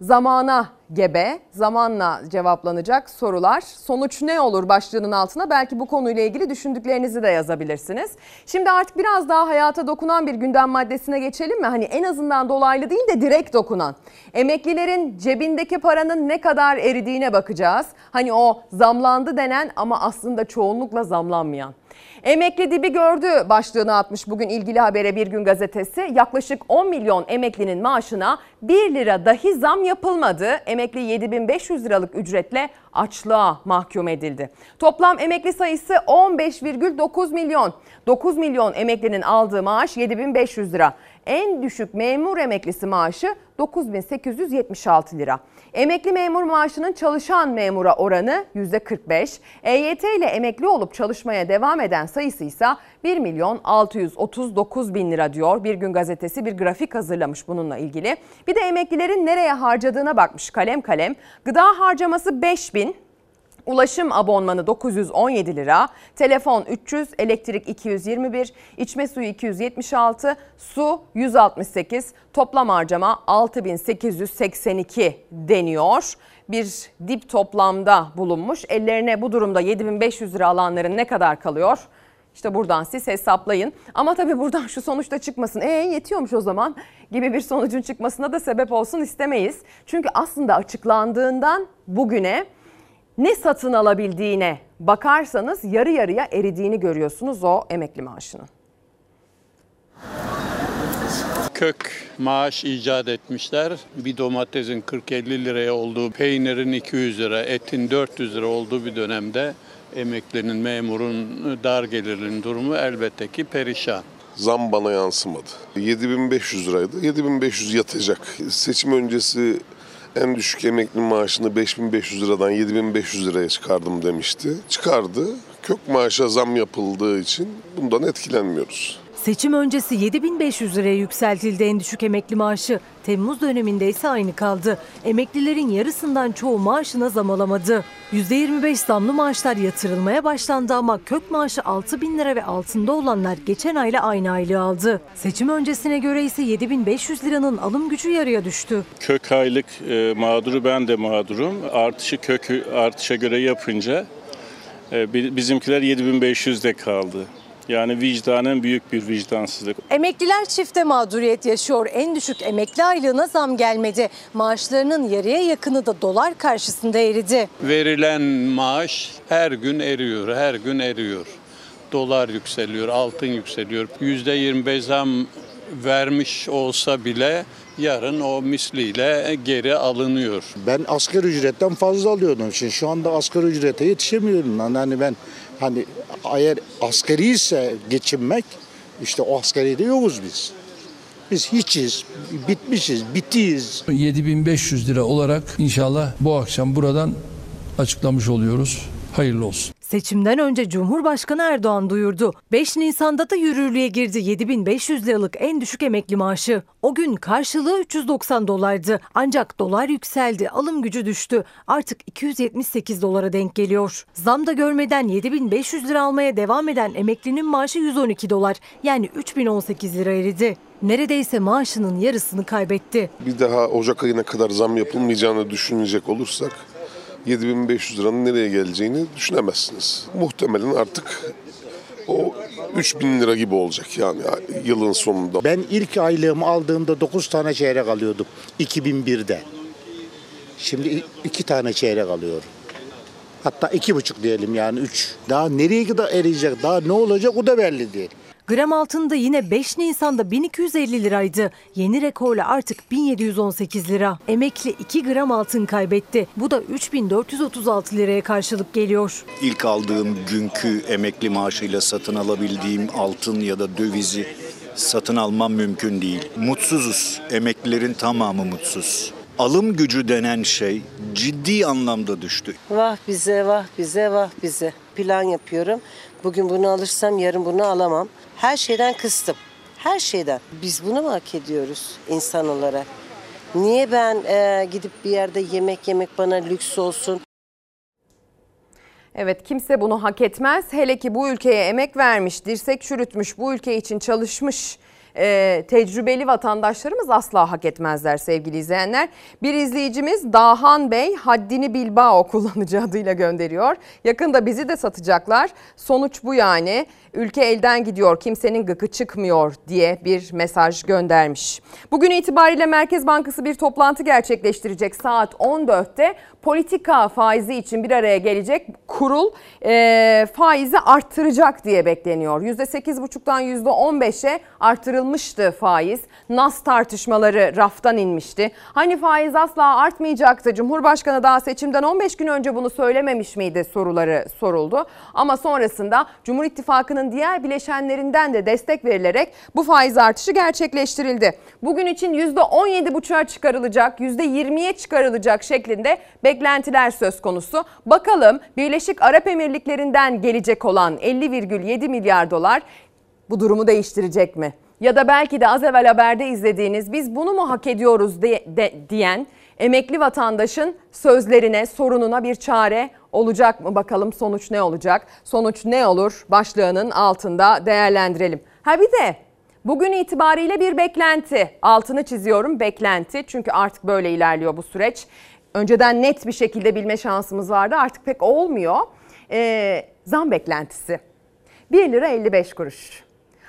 Speaker 1: zamana gebe, zamanla cevaplanacak sorular. Sonuç ne olur başlığının altına belki bu konuyla ilgili düşündüklerinizi de yazabilirsiniz. Şimdi artık biraz daha hayata dokunan bir gündem maddesine geçelim mi? Hani en azından dolaylı değil de direkt dokunan. Emeklilerin cebindeki paranın ne kadar eridiğine bakacağız. Hani o zamlandı denen ama aslında çoğunlukla zamlanmayan. Emekli dibi gördü başlığını atmış bugün ilgili habere bir gün gazetesi. Yaklaşık 10 milyon emeklinin maaşına 1 lira dahi zam yapılmadı. Emekli 7500 liralık ücretle açlığa mahkum edildi. Toplam emekli sayısı 15,9 milyon. 9 milyon emeklinin aldığı maaş 7500 lira. En düşük memur emeklisi maaşı 9876 lira. Emekli memur maaşının çalışan memura oranı %45. EYT ile emekli olup çalışmaya devam eden sayısı ise 1 milyon 639 bin lira diyor. Bir gün gazetesi bir grafik hazırlamış bununla ilgili. Bir de emeklilerin nereye harcadığına bakmış kalem kalem. Gıda harcaması 5 bin, Ulaşım abonmanı 917 lira, telefon 300, elektrik 221, içme suyu 276, su 168, toplam harcama 6882 deniyor. Bir dip toplamda bulunmuş. Ellerine bu durumda 7500 lira alanların ne kadar kalıyor? İşte buradan siz hesaplayın. Ama tabii buradan şu sonuçta çıkmasın. E yetiyormuş o zaman gibi bir sonucun çıkmasına da sebep olsun istemeyiz. Çünkü aslında açıklandığından bugüne ne satın alabildiğine bakarsanız yarı yarıya eridiğini görüyorsunuz o emekli maaşının.
Speaker 19: Kök maaş icat etmişler. Bir domatesin 40-50 liraya olduğu, peynirin 200 lira, etin 400 lira olduğu bir dönemde emeklinin, memurun, dar gelirlinin durumu elbette ki perişan.
Speaker 6: Zam bana yansımadı. 7500 liraydı. 7500 yatacak. Seçim öncesi en düşük emekli maaşını 5500 liradan 7500 liraya çıkardım demişti. Çıkardı. Kök maaşa zam yapıldığı için bundan etkilenmiyoruz.
Speaker 20: Seçim öncesi 7500 liraya yükseltildi en düşük emekli maaşı. Temmuz döneminde ise aynı kaldı. Emeklilerin yarısından çoğu maaşına zam alamadı. %25 zamlı maaşlar yatırılmaya başlandı ama kök maaşı 6 bin lira ve altında olanlar geçen ayla aynı aylığı aldı. Seçim öncesine göre ise 7500 liranın alım gücü yarıya düştü.
Speaker 19: Kök aylık e, mağduru ben de mağdurum. Artışı kök artışa göre yapınca e, bi- bizimkiler 7500'de kaldı. Yani vicdanen büyük bir vicdansızlık.
Speaker 20: Emekliler çifte mağduriyet yaşıyor. En düşük emekli aylığına zam gelmedi. Maaşlarının yarıya yakını da dolar karşısında eridi.
Speaker 19: Verilen maaş her gün eriyor, her gün eriyor. Dolar yükseliyor, altın yükseliyor. %25 zam vermiş olsa bile yarın o misliyle geri alınıyor.
Speaker 21: Ben asgari ücretten fazla alıyordum. Şimdi şu anda asgari ücrete yetişemiyorum. Hani ben hani eğer asgari ise geçinmek işte o asgari de yokuz biz. Biz hiçiz, bitmişiz, bitiyiz.
Speaker 16: 7500 lira olarak inşallah bu akşam buradan açıklamış oluyoruz. Hayırlı olsun.
Speaker 20: Seçimden önce Cumhurbaşkanı Erdoğan duyurdu. 5 Nisan'da da yürürlüğe girdi 7500 liralık en düşük emekli maaşı. O gün karşılığı 390 dolardı. Ancak dolar yükseldi, alım gücü düştü. Artık 278 dolara denk geliyor. Zam da görmeden 7500 lira almaya devam eden emeklinin maaşı 112 dolar. Yani 3018 lira eridi. Neredeyse maaşının yarısını kaybetti.
Speaker 6: Bir daha Ocak ayına kadar zam yapılmayacağını düşünecek olursak 7500 liranın nereye geleceğini düşünemezsiniz. Muhtemelen artık o 3000 lira gibi olacak yani yılın sonunda.
Speaker 21: Ben ilk aylığımı aldığımda 9 tane çeyrek alıyordum 2001'de. Şimdi iki tane çeyrek alıyorum. Hatta iki buçuk diyelim yani üç. Daha nereye kadar eriyecek, daha ne olacak o da belli değil.
Speaker 20: Gram altında yine 5 Nisan'da 1250 liraydı. Yeni rekorla artık 1718 lira. Emekli 2 gram altın kaybetti. Bu da 3436 liraya karşılık geliyor.
Speaker 22: İlk aldığım günkü emekli maaşıyla satın alabildiğim altın ya da dövizi satın almam mümkün değil. Mutsuzuz. Emeklilerin tamamı mutsuz. Alım gücü denen şey ciddi anlamda düştü.
Speaker 23: Vah bize vah bize vah bize. Plan yapıyorum. Bugün bunu alırsam yarın bunu alamam. Her şeyden kıstım. Her şeyden. Biz bunu mu hak ediyoruz insan olarak? Niye ben e, gidip bir yerde yemek yemek bana lüks olsun?
Speaker 1: Evet kimse bunu hak etmez. Hele ki bu ülkeye emek vermiş, dirsek çürütmüş, bu ülke için çalışmış e, tecrübeli vatandaşlarımız asla hak etmezler sevgili izleyenler. Bir izleyicimiz Dahan Bey haddini Bilbao kullanıcı adıyla gönderiyor. Yakında bizi de satacaklar. Sonuç bu yani. Ülke elden gidiyor, kimsenin gıkı çıkmıyor diye bir mesaj göndermiş. Bugün itibariyle Merkez Bankası bir toplantı gerçekleştirecek saat 14'te. Politika faizi için bir araya gelecek kurul e, faizi arttıracak diye bekleniyor. %8,5'tan %15'e arttırılma kaldırılmıştı faiz. Nas tartışmaları raftan inmişti. Hani faiz asla artmayacaktı. Cumhurbaşkanı daha seçimden 15 gün önce bunu söylememiş miydi soruları soruldu. Ama sonrasında Cumhur İttifakı'nın diğer bileşenlerinden de destek verilerek bu faiz artışı gerçekleştirildi. Bugün için %17,5'a çıkarılacak, %20'ye çıkarılacak şeklinde beklentiler söz konusu. Bakalım Birleşik Arap Emirlikleri'nden gelecek olan 50,7 milyar dolar bu durumu değiştirecek mi? Ya da belki de az evvel haberde izlediğiniz biz bunu mu hak ediyoruz de, de- diyen emekli vatandaşın sözlerine, sorununa bir çare olacak mı? Bakalım sonuç ne olacak? Sonuç ne olur? Başlığının altında değerlendirelim. Ha bir de Bugün itibariyle bir beklenti. Altını çiziyorum beklenti. Çünkü artık böyle ilerliyor bu süreç. Önceden net bir şekilde bilme şansımız vardı. Artık pek olmuyor. Ee, zam beklentisi. 1 lira 55 kuruş.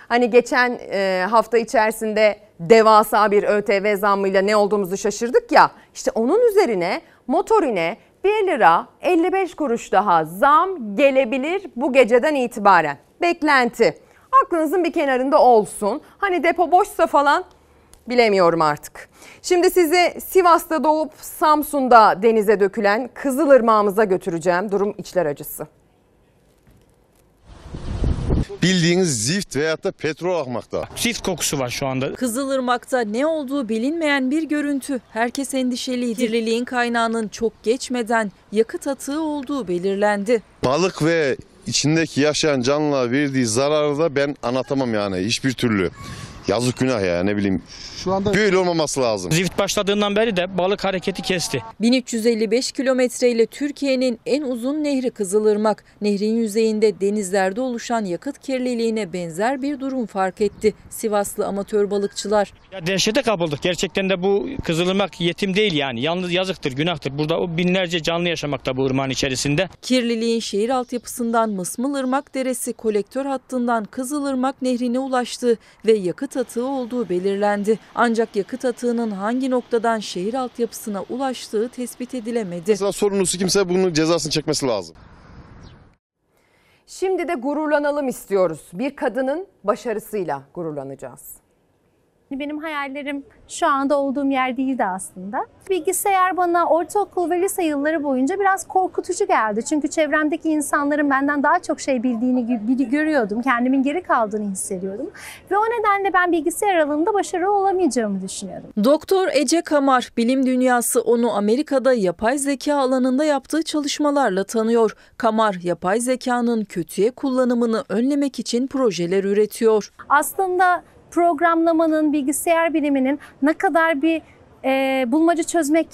Speaker 1: Hani geçen e, hafta içerisinde devasa bir ÖTV zammıyla ne olduğumuzu şaşırdık ya. İşte onun üzerine motorine 1 lira 55 kuruş daha zam gelebilir bu geceden itibaren. Beklenti. Aklınızın bir kenarında olsun. Hani depo boşsa falan bilemiyorum artık. Şimdi sizi Sivas'ta doğup Samsun'da denize dökülen Kızılırmağımıza götüreceğim. Durum içler acısı.
Speaker 24: Bildiğiniz zift veyahut da petrol akmakta.
Speaker 25: Zift kokusu var şu anda.
Speaker 26: Kızılırmak'ta ne olduğu bilinmeyen bir görüntü. Herkes endişeliydi. Kirliliğin kaynağının çok geçmeden yakıt atığı olduğu belirlendi.
Speaker 24: Balık ve içindeki yaşayan canlılara verdiği zararı da ben anlatamam yani hiçbir türlü. Yazık günah ya ne bileyim. Şu anda böyle olmaması lazım.
Speaker 25: Zift başladığından beri de balık hareketi kesti.
Speaker 26: 1355 kilometre ile Türkiye'nin en uzun nehri Kızılırmak. Nehrin yüzeyinde denizlerde oluşan yakıt kirliliğine benzer bir durum fark etti Sivaslı amatör balıkçılar.
Speaker 25: Ya dehşete kapıldık. Gerçekten de bu Kızılırmak yetim değil yani. Yalnız yazıktır, günahtır. Burada o binlerce canlı yaşamakta bu ırmağın içerisinde.
Speaker 26: Kirliliğin şehir altyapısından Mısmılırmak Deresi kolektör hattından Kızılırmak Nehri'ne ulaştığı ve yakıt atığı olduğu belirlendi. Ancak yakıt atığının hangi noktadan şehir altyapısına ulaştığı tespit edilemedi.
Speaker 24: Mesela sorumlusu kimse bunun cezasını çekmesi lazım.
Speaker 1: Şimdi de gururlanalım istiyoruz. Bir kadının başarısıyla gururlanacağız.
Speaker 27: Benim hayallerim şu anda olduğum yer değildi aslında. Bilgisayar bana ortaokul ve lise yılları boyunca biraz korkutucu geldi. Çünkü çevremdeki insanların benden daha çok şey bildiğini gö- görüyordum. Kendimin geri kaldığını hissediyordum. Ve o nedenle ben bilgisayar alanında başarılı olamayacağımı düşünüyordum.
Speaker 26: Doktor Ece Kamar, bilim dünyası onu Amerika'da yapay zeka alanında yaptığı çalışmalarla tanıyor. Kamar, yapay zekanın kötüye kullanımını önlemek için projeler üretiyor.
Speaker 27: Aslında programlamanın, bilgisayar biliminin ne kadar bir e, bulmaca çözmek,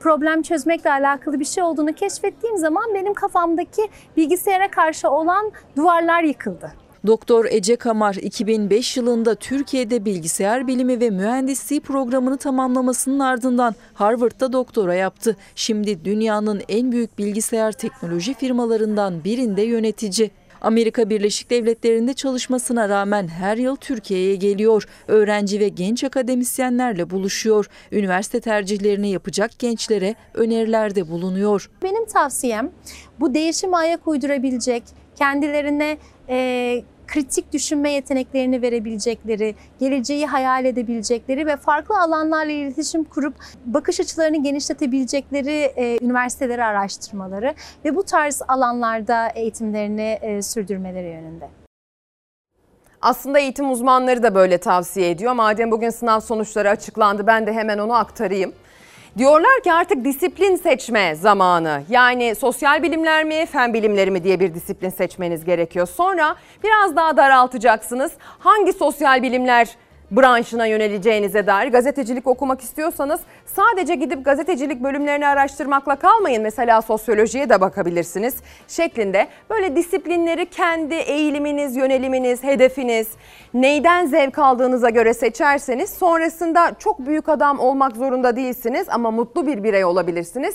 Speaker 27: problem çözmekle alakalı bir şey olduğunu keşfettiğim zaman benim kafamdaki bilgisayara karşı olan duvarlar yıkıldı.
Speaker 26: Doktor Ece Kamar 2005 yılında Türkiye'de bilgisayar bilimi ve mühendisliği programını tamamlamasının ardından Harvard'da doktora yaptı. Şimdi dünyanın en büyük bilgisayar teknoloji firmalarından birinde yönetici. Amerika Birleşik Devletleri'nde çalışmasına rağmen her yıl Türkiye'ye geliyor. Öğrenci ve genç akademisyenlerle buluşuyor. Üniversite tercihlerini yapacak gençlere önerilerde bulunuyor.
Speaker 27: Benim tavsiyem bu değişime ayak uydurabilecek, kendilerine e, kritik düşünme yeteneklerini verebilecekleri, geleceği hayal edebilecekleri ve farklı alanlarla iletişim kurup bakış açılarını genişletebilecekleri e, üniversiteleri araştırmaları ve bu tarz alanlarda eğitimlerini e, sürdürmeleri yönünde.
Speaker 1: Aslında eğitim uzmanları da böyle tavsiye ediyor. Madem bugün sınav sonuçları açıklandı ben de hemen onu aktarayım. Diyorlar ki artık disiplin seçme zamanı. Yani sosyal bilimler mi, fen bilimleri mi diye bir disiplin seçmeniz gerekiyor. Sonra biraz daha daraltacaksınız. Hangi sosyal bilimler branşına yöneleceğinize dair gazetecilik okumak istiyorsanız sadece gidip gazetecilik bölümlerini araştırmakla kalmayın. Mesela sosyolojiye de bakabilirsiniz şeklinde böyle disiplinleri kendi eğiliminiz, yöneliminiz, hedefiniz, neyden zevk aldığınıza göre seçerseniz sonrasında çok büyük adam olmak zorunda değilsiniz ama mutlu bir birey olabilirsiniz.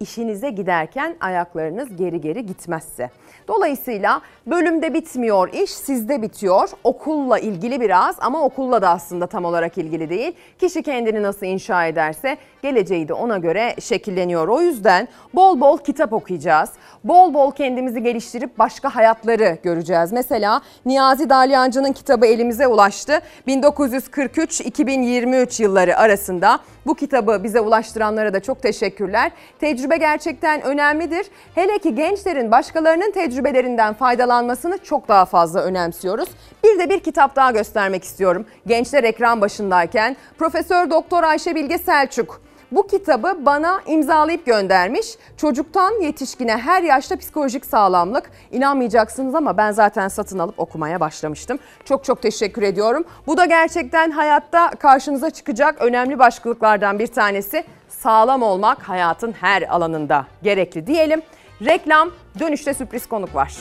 Speaker 1: İşinize giderken ayaklarınız geri geri gitmezse. Dolayısıyla bölümde bitmiyor iş sizde bitiyor. Okulla ilgili biraz ama okulla da aslında tam olarak ilgili değil. Kişi kendini nasıl inşa ederse geleceği de ona göre şekilleniyor. O yüzden bol bol kitap okuyacağız. bol bol kendimizi geliştirip başka hayatları göreceğiz. Mesela Niyazi Dalyancı'nın kitabı elimize ulaştı. 1943-2023 yılları arasında bu kitabı bize ulaştıranlara da çok teşekkürler. Tecrübe gerçekten önemlidir. Hele ki gençlerin başkalarının tecrübelerinden faydalanmasını çok daha fazla önemsiyoruz. Bir de bir kitap daha göstermek istiyorum. Gençler ekran başındayken Profesör Doktor Ayşe Bilge Selçuk bu kitabı bana imzalayıp göndermiş. Çocuktan yetişkine her yaşta psikolojik sağlamlık. İnanmayacaksınız ama ben zaten satın alıp okumaya başlamıştım. Çok çok teşekkür ediyorum. Bu da gerçekten hayatta karşınıza çıkacak önemli başlıklardan bir tanesi. Sağlam olmak hayatın her alanında gerekli diyelim. Reklam dönüşte sürpriz konuk var.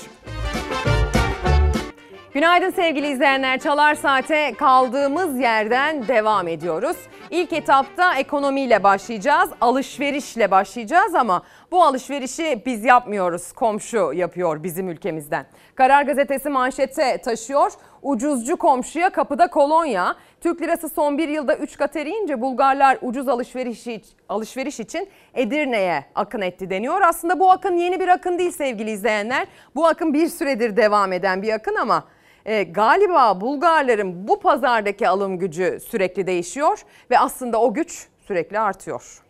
Speaker 1: Günaydın sevgili izleyenler. Çalar Saat'e kaldığımız yerden devam ediyoruz. İlk etapta ekonomiyle başlayacağız, alışverişle başlayacağız ama bu alışverişi biz yapmıyoruz. Komşu yapıyor bizim ülkemizden. Karar Gazetesi manşete taşıyor. Ucuzcu komşuya kapıda kolonya. Türk lirası son bir yılda 3 kat eriyince Bulgarlar ucuz alışveriş, alışveriş için Edirne'ye akın etti deniyor. Aslında bu akın yeni bir akın değil sevgili izleyenler. Bu akın bir süredir devam eden bir akın ama e, galiba Bulgarların bu pazardaki alım gücü sürekli değişiyor ve aslında o güç sürekli artıyor.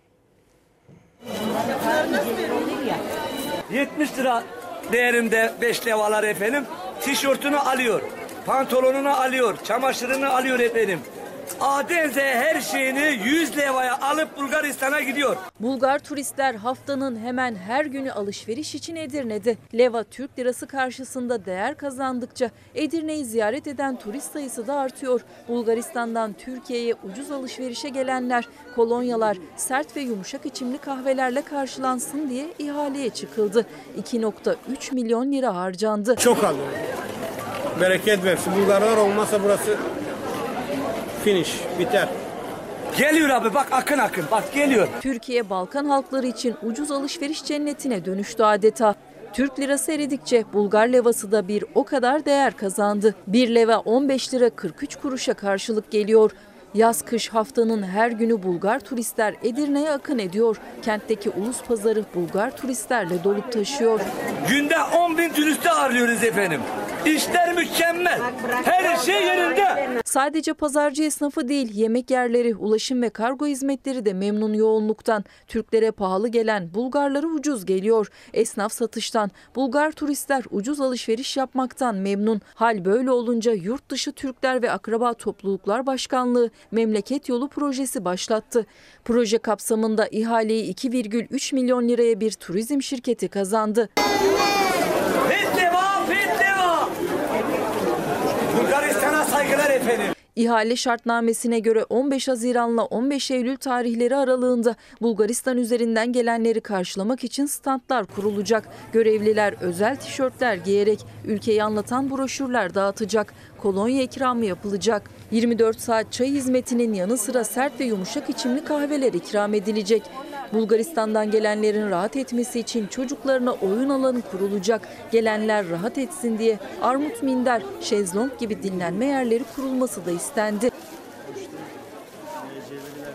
Speaker 28: 70 lira değerinde 5 levalar efendim. Tişörtünü alıyor, pantolonunu alıyor, çamaşırını alıyor efendim. A'den Z'ye her şeyini 100 levaya alıp Bulgaristan'a gidiyor.
Speaker 26: Bulgar turistler haftanın hemen her günü alışveriş için Edirne'de. Leva Türk lirası karşısında değer kazandıkça Edirne'yi ziyaret eden turist sayısı da artıyor. Bulgaristan'dan Türkiye'ye ucuz alışverişe gelenler, kolonyalar, sert ve yumuşak içimli kahvelerle karşılansın diye ihaleye çıkıldı. 2.3 milyon lira harcandı.
Speaker 29: Çok alıyor. Bereket versin. Bulgarlar olmazsa burası finish, biter.
Speaker 28: Geliyor abi bak akın akın bak geliyor.
Speaker 26: Türkiye Balkan halkları için ucuz alışveriş cennetine dönüştü adeta. Türk lirası eridikçe Bulgar levası da bir o kadar değer kazandı. Bir leva 15 lira 43 kuruşa karşılık geliyor. Yaz kış haftanın her günü Bulgar turistler Edirne'ye akın ediyor. Kentteki ulus pazarı Bulgar turistlerle dolup taşıyor.
Speaker 28: Günde 10 bin turisti ağırlıyoruz efendim. İşler mükemmel. Her şey yerinde.
Speaker 26: Sadece pazarcı esnafı değil, yemek yerleri, ulaşım ve kargo hizmetleri de memnun yoğunluktan. Türklere pahalı gelen Bulgarlara ucuz geliyor. Esnaf satıştan, Bulgar turistler ucuz alışveriş yapmaktan memnun. Hal böyle olunca yurt dışı Türkler ve Akraba Topluluklar Başkanlığı Memleket Yolu projesi başlattı. Proje kapsamında ihaleyi 2,3 milyon liraya bir turizm şirketi kazandı.
Speaker 28: Petleva, petleva. Bulgaristan'a saygılar efendim.
Speaker 26: İhale şartnamesine göre 15 Haziran'la 15 Eylül tarihleri aralığında Bulgaristan üzerinden gelenleri karşılamak için standlar kurulacak. Görevliler özel tişörtler giyerek ülkeyi anlatan broşürler dağıtacak. Kolonya ikramı yapılacak. 24 saat çay hizmetinin yanı sıra sert ve yumuşak içimli kahveler ikram edilecek. Bulgaristan'dan gelenlerin rahat etmesi için çocuklarına oyun alanı kurulacak. Gelenler rahat etsin diye armut minder, şezlong gibi dinlenme yerleri kurulması da istendi.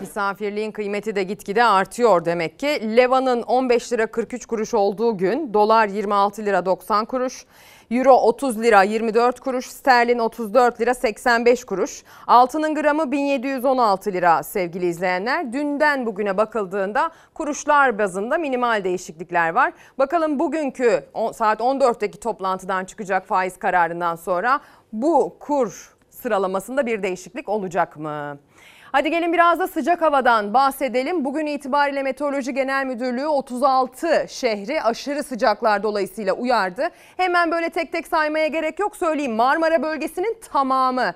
Speaker 1: Misafirliğin kıymeti de gitgide artıyor demek ki. Leva'nın 15 lira 43 kuruş olduğu gün dolar 26 lira 90 kuruş. Euro 30 lira 24 kuruş, sterlin 34 lira 85 kuruş. Altının gramı 1716 lira sevgili izleyenler. Dünden bugüne bakıldığında kuruşlar bazında minimal değişiklikler var. Bakalım bugünkü saat 14'teki toplantıdan çıkacak faiz kararından sonra bu kur sıralamasında bir değişiklik olacak mı? Hadi gelin biraz da sıcak havadan bahsedelim. Bugün itibariyle Meteoroloji Genel Müdürlüğü 36 şehri aşırı sıcaklar dolayısıyla uyardı. Hemen böyle tek tek saymaya gerek yok söyleyeyim. Marmara bölgesinin tamamı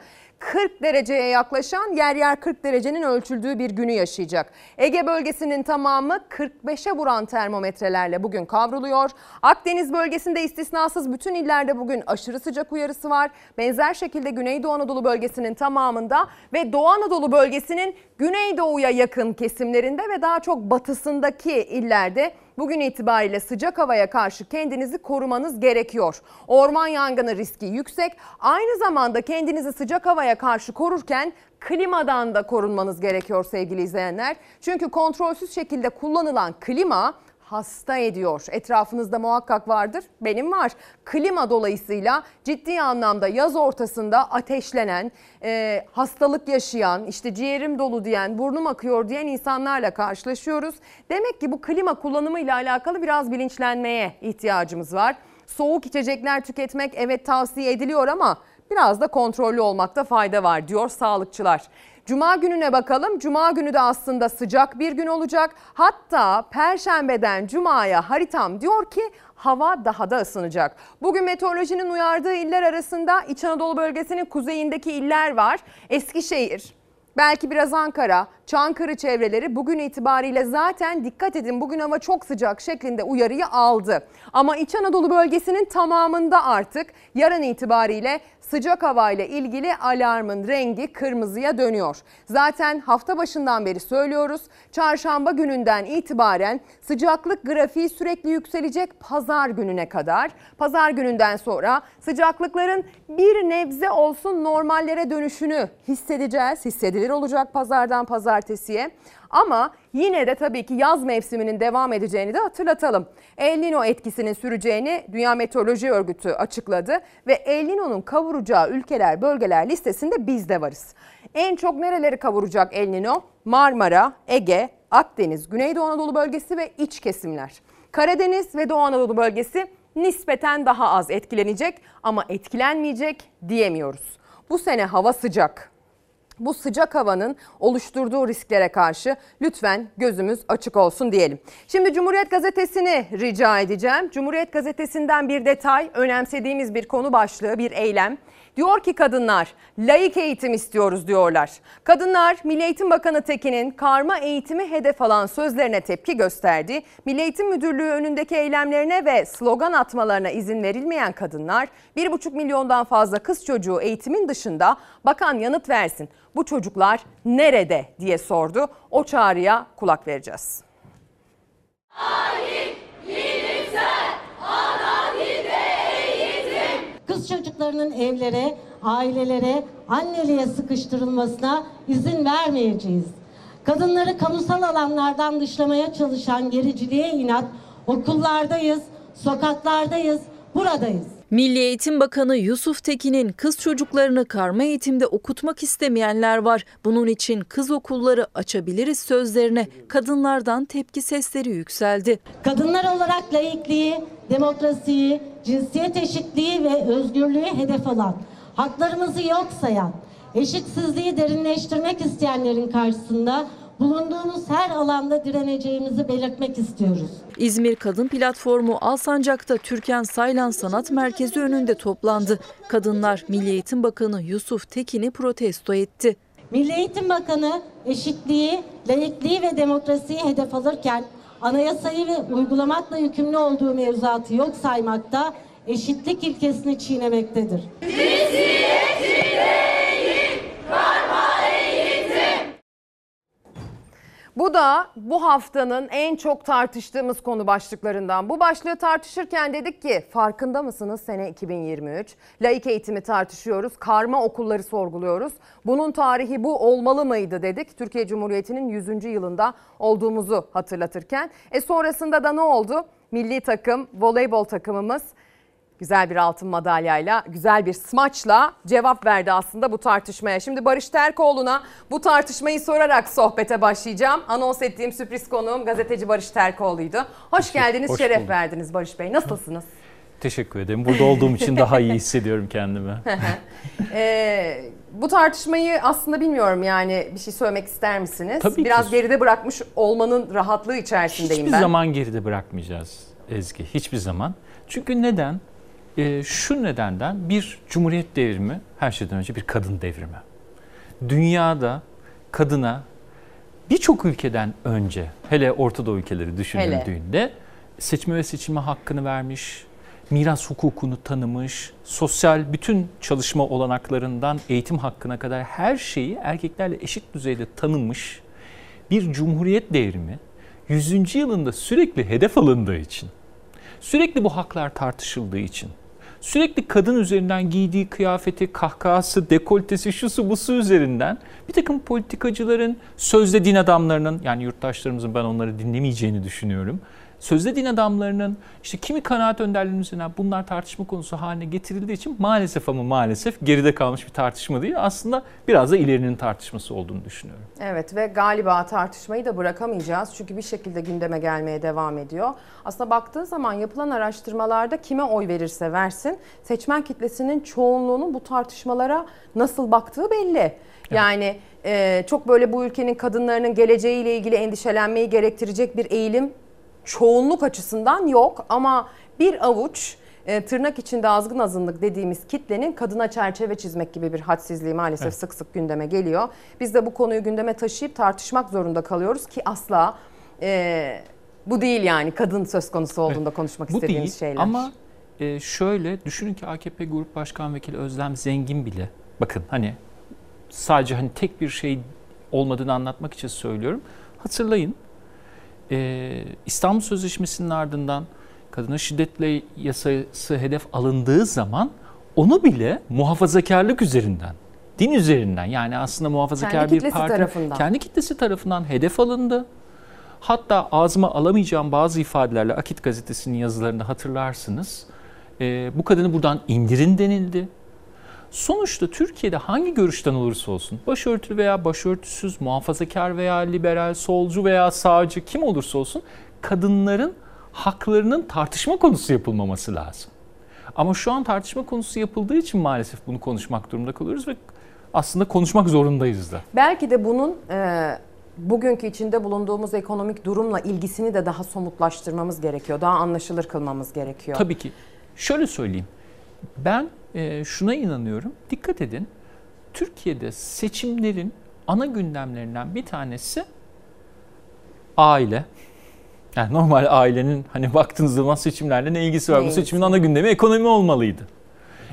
Speaker 1: 40 dereceye yaklaşan yer yer 40 derecenin ölçüldüğü bir günü yaşayacak. Ege bölgesinin tamamı 45'e vuran termometrelerle bugün kavruluyor. Akdeniz bölgesinde istisnasız bütün illerde bugün aşırı sıcak uyarısı var. Benzer şekilde Güneydoğu Anadolu bölgesinin tamamında ve Doğu Anadolu bölgesinin Güneydoğu'ya yakın kesimlerinde ve daha çok batısındaki illerde bugün itibariyle sıcak havaya karşı kendinizi korumanız gerekiyor. Orman yangını riski yüksek. Aynı zamanda kendinizi sıcak havaya karşı korurken klimadan da korunmanız gerekiyor sevgili izleyenler. Çünkü kontrolsüz şekilde kullanılan klima hasta ediyor. Etrafınızda muhakkak vardır. Benim var. Klima dolayısıyla ciddi anlamda yaz ortasında ateşlenen, e, hastalık yaşayan, işte ciğerim dolu diyen, burnum akıyor diyen insanlarla karşılaşıyoruz. Demek ki bu klima kullanımıyla alakalı biraz bilinçlenmeye ihtiyacımız var. Soğuk içecekler tüketmek evet tavsiye ediliyor ama biraz da kontrollü olmakta fayda var diyor sağlıkçılar. Cuma gününe bakalım. Cuma günü de aslında sıcak bir gün olacak. Hatta perşembeden cumaya haritam diyor ki hava daha da ısınacak. Bugün meteorolojinin uyardığı iller arasında İç Anadolu bölgesinin kuzeyindeki iller var. Eskişehir, Belki biraz Ankara, Çankırı çevreleri bugün itibariyle zaten dikkat edin bugün hava çok sıcak şeklinde uyarıyı aldı. Ama İç Anadolu bölgesinin tamamında artık yarın itibariyle sıcak hava ile ilgili alarmın rengi kırmızıya dönüyor. Zaten hafta başından beri söylüyoruz. Çarşamba gününden itibaren sıcaklık grafiği sürekli yükselecek pazar gününe kadar. Pazar gününden sonra sıcaklıkların bir nebze olsun normallere dönüşünü hissedeceğiz. Hissedilir olacak pazardan pazartesiye. Ama yine de tabii ki yaz mevsiminin devam edeceğini de hatırlatalım. El Nino etkisinin süreceğini Dünya Meteoroloji Örgütü açıkladı ve El Nino'nun kavuracağı ülkeler, bölgeler listesinde biz de varız. En çok nereleri kavuracak El Nino? Marmara, Ege, Akdeniz, Güneydoğu Anadolu bölgesi ve iç kesimler. Karadeniz ve Doğu Anadolu bölgesi nispeten daha az etkilenecek ama etkilenmeyecek diyemiyoruz. Bu sene hava sıcak, bu sıcak havanın oluşturduğu risklere karşı lütfen gözümüz açık olsun diyelim. Şimdi Cumhuriyet Gazetesi'ni rica edeceğim. Cumhuriyet Gazetesi'nden bir detay, önemsediğimiz bir konu başlığı, bir eylem. Diyor ki kadınlar layık eğitim istiyoruz diyorlar. Kadınlar Milli Eğitim Bakanı Tekin'in karma eğitimi hedef alan sözlerine tepki gösterdi. Milli Eğitim Müdürlüğü önündeki eylemlerine ve slogan atmalarına izin verilmeyen kadınlar 1,5 milyondan fazla kız çocuğu eğitimin dışında bakan yanıt versin. Bu çocuklar nerede diye sordu. O çağrıya kulak vereceğiz.
Speaker 30: Alim, Kız çocuklarının evlere, ailelere, anneliğe sıkıştırılmasına izin vermeyeceğiz. Kadınları kamusal alanlardan dışlamaya çalışan gericiliğe inat okullardayız, sokaklardayız, buradayız.
Speaker 26: Milli Eğitim Bakanı Yusuf Tekin'in kız çocuklarını karma eğitimde okutmak istemeyenler var. Bunun için kız okulları açabiliriz sözlerine kadınlardan tepki sesleri yükseldi.
Speaker 30: Kadınlar olarak laikliği, demokrasiyi, cinsiyet eşitliği ve özgürlüğü hedef alan, haklarımızı yok sayan, eşitsizliği derinleştirmek isteyenlerin karşısında bulunduğumuz her alanda direneceğimizi belirtmek istiyoruz.
Speaker 26: İzmir Kadın Platformu Alsancak'ta Türkan Saylan Sanat Merkezi önünde toplandı. Kadınlar Milli Eğitim Bakanı Yusuf Tekin'i protesto etti.
Speaker 30: Milli Eğitim Bakanı eşitliği, layıklığı ve demokrasiyi hedef alırken anayasayı ve uygulamakla yükümlü olduğu mevzuatı yok saymakta, eşitlik ilkesini çiğnemektedir.
Speaker 1: Bu da bu haftanın en çok tartıştığımız konu başlıklarından. Bu başlığı tartışırken dedik ki farkında mısınız sene 2023? Laik eğitimi tartışıyoruz, karma okulları sorguluyoruz. Bunun tarihi bu olmalı mıydı dedik. Türkiye Cumhuriyeti'nin 100. yılında olduğumuzu hatırlatırken. E sonrasında da ne oldu? Milli takım, voleybol takımımız güzel bir altın madalyayla, güzel bir smaçla cevap verdi aslında bu tartışmaya. Şimdi Barış Terkoğlu'na bu tartışmayı sorarak sohbete başlayacağım. Anons ettiğim sürpriz konuğum gazeteci Barış Terkoğlu'ydu. Hoş geldiniz,
Speaker 31: Hoş
Speaker 1: şeref
Speaker 31: bulduk.
Speaker 1: verdiniz Barış Bey. Nasılsınız?
Speaker 31: Teşekkür ederim. Burada olduğum için daha iyi hissediyorum kendimi.
Speaker 1: Ee, bu tartışmayı aslında bilmiyorum yani bir şey söylemek ister misiniz?
Speaker 31: Tabii
Speaker 1: Biraz
Speaker 31: ki.
Speaker 1: geride bırakmış olmanın rahatlığı içerisindeyim
Speaker 31: Hiçbir
Speaker 1: ben.
Speaker 31: zaman geride bırakmayacağız Ezgi. Hiçbir zaman. Çünkü neden? Ee, şu nedenden bir cumhuriyet devrimi her şeyden önce bir kadın devrimi. Dünyada kadına birçok ülkeden önce hele Orta Doğu ülkeleri düşünüldüğünde seçme ve seçilme hakkını vermiş, miras hukukunu tanımış, sosyal bütün çalışma olanaklarından eğitim hakkına kadar her şeyi erkeklerle eşit düzeyde tanınmış bir cumhuriyet devrimi 100. yılında sürekli hedef alındığı için, sürekli bu haklar tartışıldığı için, sürekli kadın üzerinden giydiği kıyafeti, kahkahası, dekoltesi, şusu busu üzerinden bir takım politikacıların, sözde din adamlarının yani yurttaşlarımızın ben onları dinlemeyeceğini düşünüyorum. Sözde din adamlarının işte kimi kanaat önderlerinin üzerinden bunlar tartışma konusu haline getirildiği için maalesef ama maalesef geride kalmış bir tartışma değil. Aslında biraz da ilerinin tartışması olduğunu düşünüyorum.
Speaker 1: Evet ve galiba tartışmayı da bırakamayacağız. Çünkü bir şekilde gündeme gelmeye devam ediyor. Aslında baktığın zaman yapılan araştırmalarda kime oy verirse versin seçmen kitlesinin çoğunluğunun bu tartışmalara nasıl baktığı belli. Yani e, çok böyle bu ülkenin kadınlarının geleceğiyle ilgili endişelenmeyi gerektirecek bir eğilim çoğunluk açısından yok ama bir avuç e, tırnak içinde azgın azınlık dediğimiz kitlenin kadına çerçeve çizmek gibi bir hadsizliği maalesef
Speaker 31: Evet.
Speaker 1: sık sık gündeme geliyor. Biz de bu konuyu gündeme taşıyıp tartışmak zorunda kalıyoruz ki asla e, bu değil yani kadın söz konusu olduğunda konuşmak
Speaker 31: Bu
Speaker 1: istediğimiz
Speaker 31: değil
Speaker 1: şeyler.
Speaker 31: ama e, şöyle düşünün ki AKP Grup Başkan Vekili Özlem Zengin bile bakın hani sadece hani tek bir şey olmadığını anlatmak için söylüyorum. Hatırlayın e, İstanbul Sözleşmesi'nin ardından kadına şiddetle yasası hedef alındığı zaman onu bile muhafazakarlık üzerinden, din üzerinden yani aslında muhafazakar
Speaker 1: Kendi
Speaker 31: bir parti
Speaker 1: tarafından.
Speaker 31: kendi kitlesi tarafından hedef alındı. Hatta ağzıma alamayacağım bazı ifadelerle Akit gazetesinin yazılarında hatırlarsınız. e, bu kadını buradan indirin denildi. Sonuçta Türkiye'de hangi görüşten olursa olsun, başörtülü veya başörtüsüz, muhafazakar veya liberal, solcu veya sağcı kim olursa olsun kadınların haklarının tartışma konusu yapılmaması lazım. Ama şu an tartışma konusu yapıldığı için maalesef bunu konuşmak durumunda kalıyoruz ve aslında konuşmak zorundayız da.
Speaker 1: Belki de bunun e, bugünkü içinde bulunduğumuz ekonomik durumla ilgisini de daha somutlaştırmamız gerekiyor. Daha anlaşılır kılmamız gerekiyor.
Speaker 31: Tabii ki. Şöyle söyleyeyim. Ben e, şuna inanıyorum. Dikkat edin. Türkiye'de seçimlerin ana gündemlerinden bir tanesi aile. Yani normal ailenin hani baktığınız zaman seçimlerle ne ilgisi var?
Speaker 32: Ne
Speaker 31: Bu seçimin ana gündemi ekonomi olmalıydı.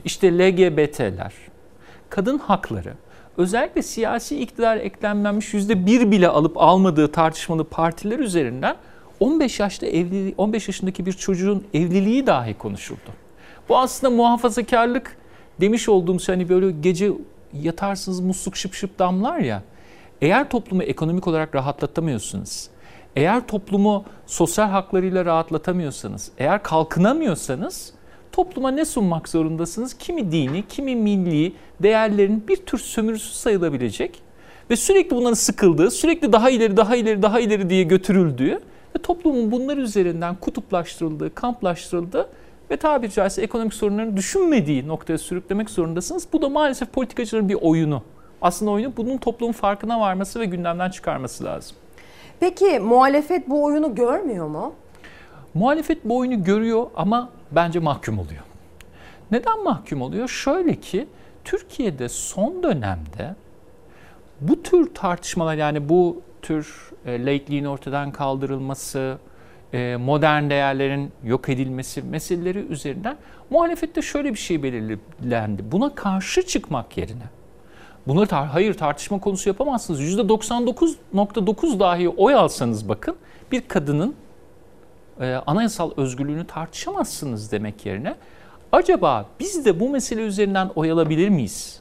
Speaker 31: İşte LGBT'ler, kadın hakları, özellikle siyasi iktidar eklenmemiş yüzde bir bile alıp almadığı tartışmalı partiler üzerinden 15 yaşta evli 15 yaşındaki bir çocuğun evliliği dahi konuşuldu. Bu aslında muhafazakarlık demiş olduğum şey hani böyle gece yatarsınız musluk şıp şıp damlar ya. Eğer toplumu ekonomik olarak rahatlatamıyorsunuz, eğer toplumu sosyal haklarıyla rahatlatamıyorsanız, eğer kalkınamıyorsanız topluma ne sunmak zorundasınız? Kimi dini, kimi milli değerlerin bir tür sömürüsü sayılabilecek ve sürekli bunların sıkıldığı, sürekli daha ileri, daha ileri, daha ileri diye götürüldüğü ve toplumun bunlar üzerinden kutuplaştırıldığı, kamplaştırıldığı ve tabiri caizse ekonomik sorunlarını düşünmediği noktaya sürüklemek zorundasınız. Bu da maalesef politikacıların bir oyunu. Aslında oyunu bunun toplumun farkına varması ve gündemden çıkarması lazım.
Speaker 1: Peki muhalefet bu oyunu görmüyor mu?
Speaker 31: Muhalefet bu oyunu görüyor ama bence mahkum oluyor. Neden mahkum oluyor? Şöyle ki Türkiye'de son dönemde bu tür tartışmalar yani bu tür e, laikliğin ortadan kaldırılması, modern değerlerin yok edilmesi meseleleri üzerinden muhalefette şöyle bir şey belirlendi. Buna karşı çıkmak yerine Bunları tar- hayır tartışma konusu yapamazsınız. %99.9 dahi oy alsanız bakın bir kadının e, anayasal özgürlüğünü tartışamazsınız demek yerine acaba biz de bu mesele üzerinden oy alabilir miyiz?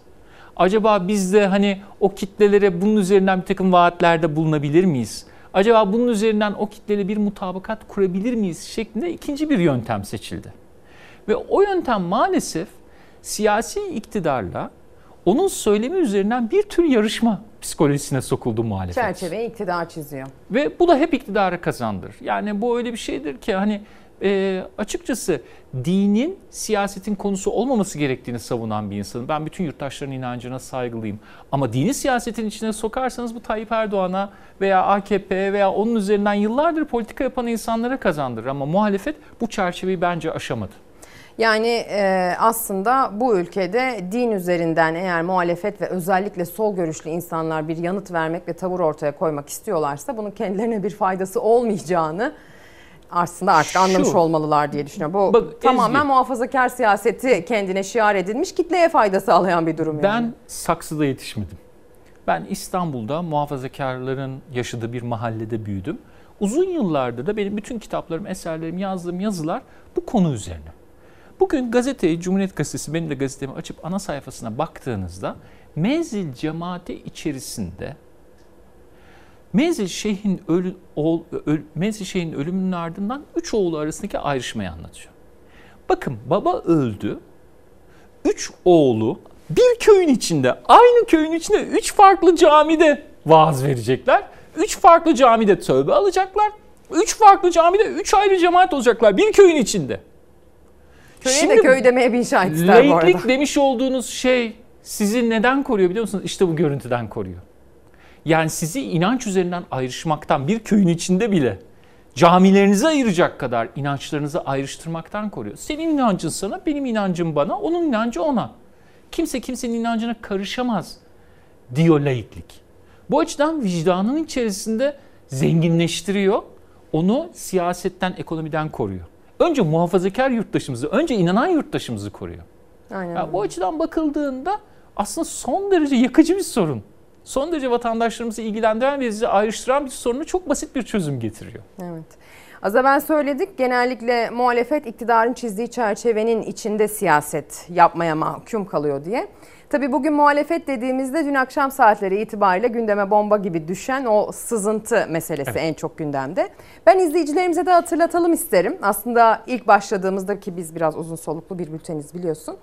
Speaker 31: Acaba biz de hani o kitlelere bunun üzerinden bir takım vaatlerde bulunabilir miyiz? Acaba bunun üzerinden o kitleyle bir mutabakat kurabilir miyiz şeklinde ikinci bir yöntem seçildi. Ve o yöntem maalesef siyasi iktidarla onun söylemi üzerinden bir tür yarışma psikolojisine sokuldu muhalefet.
Speaker 1: Çerçeveyi iktidar çiziyor.
Speaker 31: Ve bu da hep iktidarı kazandır. Yani bu öyle bir şeydir ki hani e, açıkçası dinin siyasetin konusu olmaması gerektiğini savunan bir insanım. Ben bütün yurttaşların inancına saygılıyım. Ama dini siyasetin içine sokarsanız bu Tayyip Erdoğan'a veya AKP'ye veya onun üzerinden yıllardır politika yapan insanlara kazandırır. Ama muhalefet bu çerçeveyi bence aşamadı.
Speaker 1: Yani e, aslında bu ülkede din üzerinden eğer muhalefet ve özellikle sol görüşlü insanlar bir yanıt vermek ve tavır ortaya koymak istiyorlarsa bunun kendilerine bir faydası olmayacağını aslında artık
Speaker 31: Şu-
Speaker 1: anlamış olmalılar diye düşünüyorum. Bu
Speaker 31: Bak,
Speaker 1: tamamen
Speaker 31: Ezgi.
Speaker 1: muhafazakar siyaseti kendine şiar edilmiş kitleye fayda sağlayan bir durum yani.
Speaker 31: Ben saksıda yetişmedim. Ben İstanbul'da muhafazakarların yaşadığı bir mahallede büyüdüm. Uzun yıllardır da benim bütün kitaplarım, eserlerim, yazdığım yazılar bu konu üzerine. Bugün gazeteyi, Cumhuriyet Gazetesi, benim de gazetemi açıp ana sayfasına baktığınızda menzil cemaati içerisinde Menzil Şeyh'in ölü, oğul, öl, Menzil Şeyh'in ölümünün ardından üç oğlu arasındaki ayrışmayı anlatıyor. Bakın baba öldü. Üç oğlu bir köyün içinde, aynı köyün içinde üç farklı camide vaaz verecekler. Üç farklı camide tövbe alacaklar. Üç farklı camide üç ayrı cemaat olacaklar bir köyün içinde.
Speaker 1: Köye de köy demeye bir inşa ettiler bu arada.
Speaker 31: Demiş olduğunuz şey sizi neden koruyor biliyor musunuz? İşte bu görüntüden koruyor. Yani sizi inanç üzerinden ayrışmaktan bir köyün içinde bile camilerinizi ayıracak kadar inançlarınızı ayrıştırmaktan koruyor. Senin inancın sana, benim inancım bana, onun inancı ona. Kimse kimsenin inancına karışamaz diyor laiklik. Bu açıdan vicdanın içerisinde zenginleştiriyor. Onu siyasetten, ekonomiden koruyor. Önce muhafazakar yurttaşımızı, önce inanan yurttaşımızı koruyor.
Speaker 1: Aynen.
Speaker 31: Yani bu açıdan bakıldığında aslında son derece yakıcı bir sorun. Son derece vatandaşlarımızı ilgilendiren ve bizi ayrıştıran bir sorunu çok basit bir çözüm getiriyor.
Speaker 1: Evet. Az evvel söyledik genellikle muhalefet iktidarın çizdiği çerçevenin içinde siyaset yapmaya mahkum kalıyor diye. Tabii bugün muhalefet dediğimizde dün akşam saatleri itibariyle gündeme bomba gibi düşen o sızıntı meselesi
Speaker 31: Evet.
Speaker 1: en çok gündemde. Ben izleyicilerimize de hatırlatalım isterim. Aslında ilk başladığımızda ki biz biraz uzun soluklu bir bülteniz biliyorsun.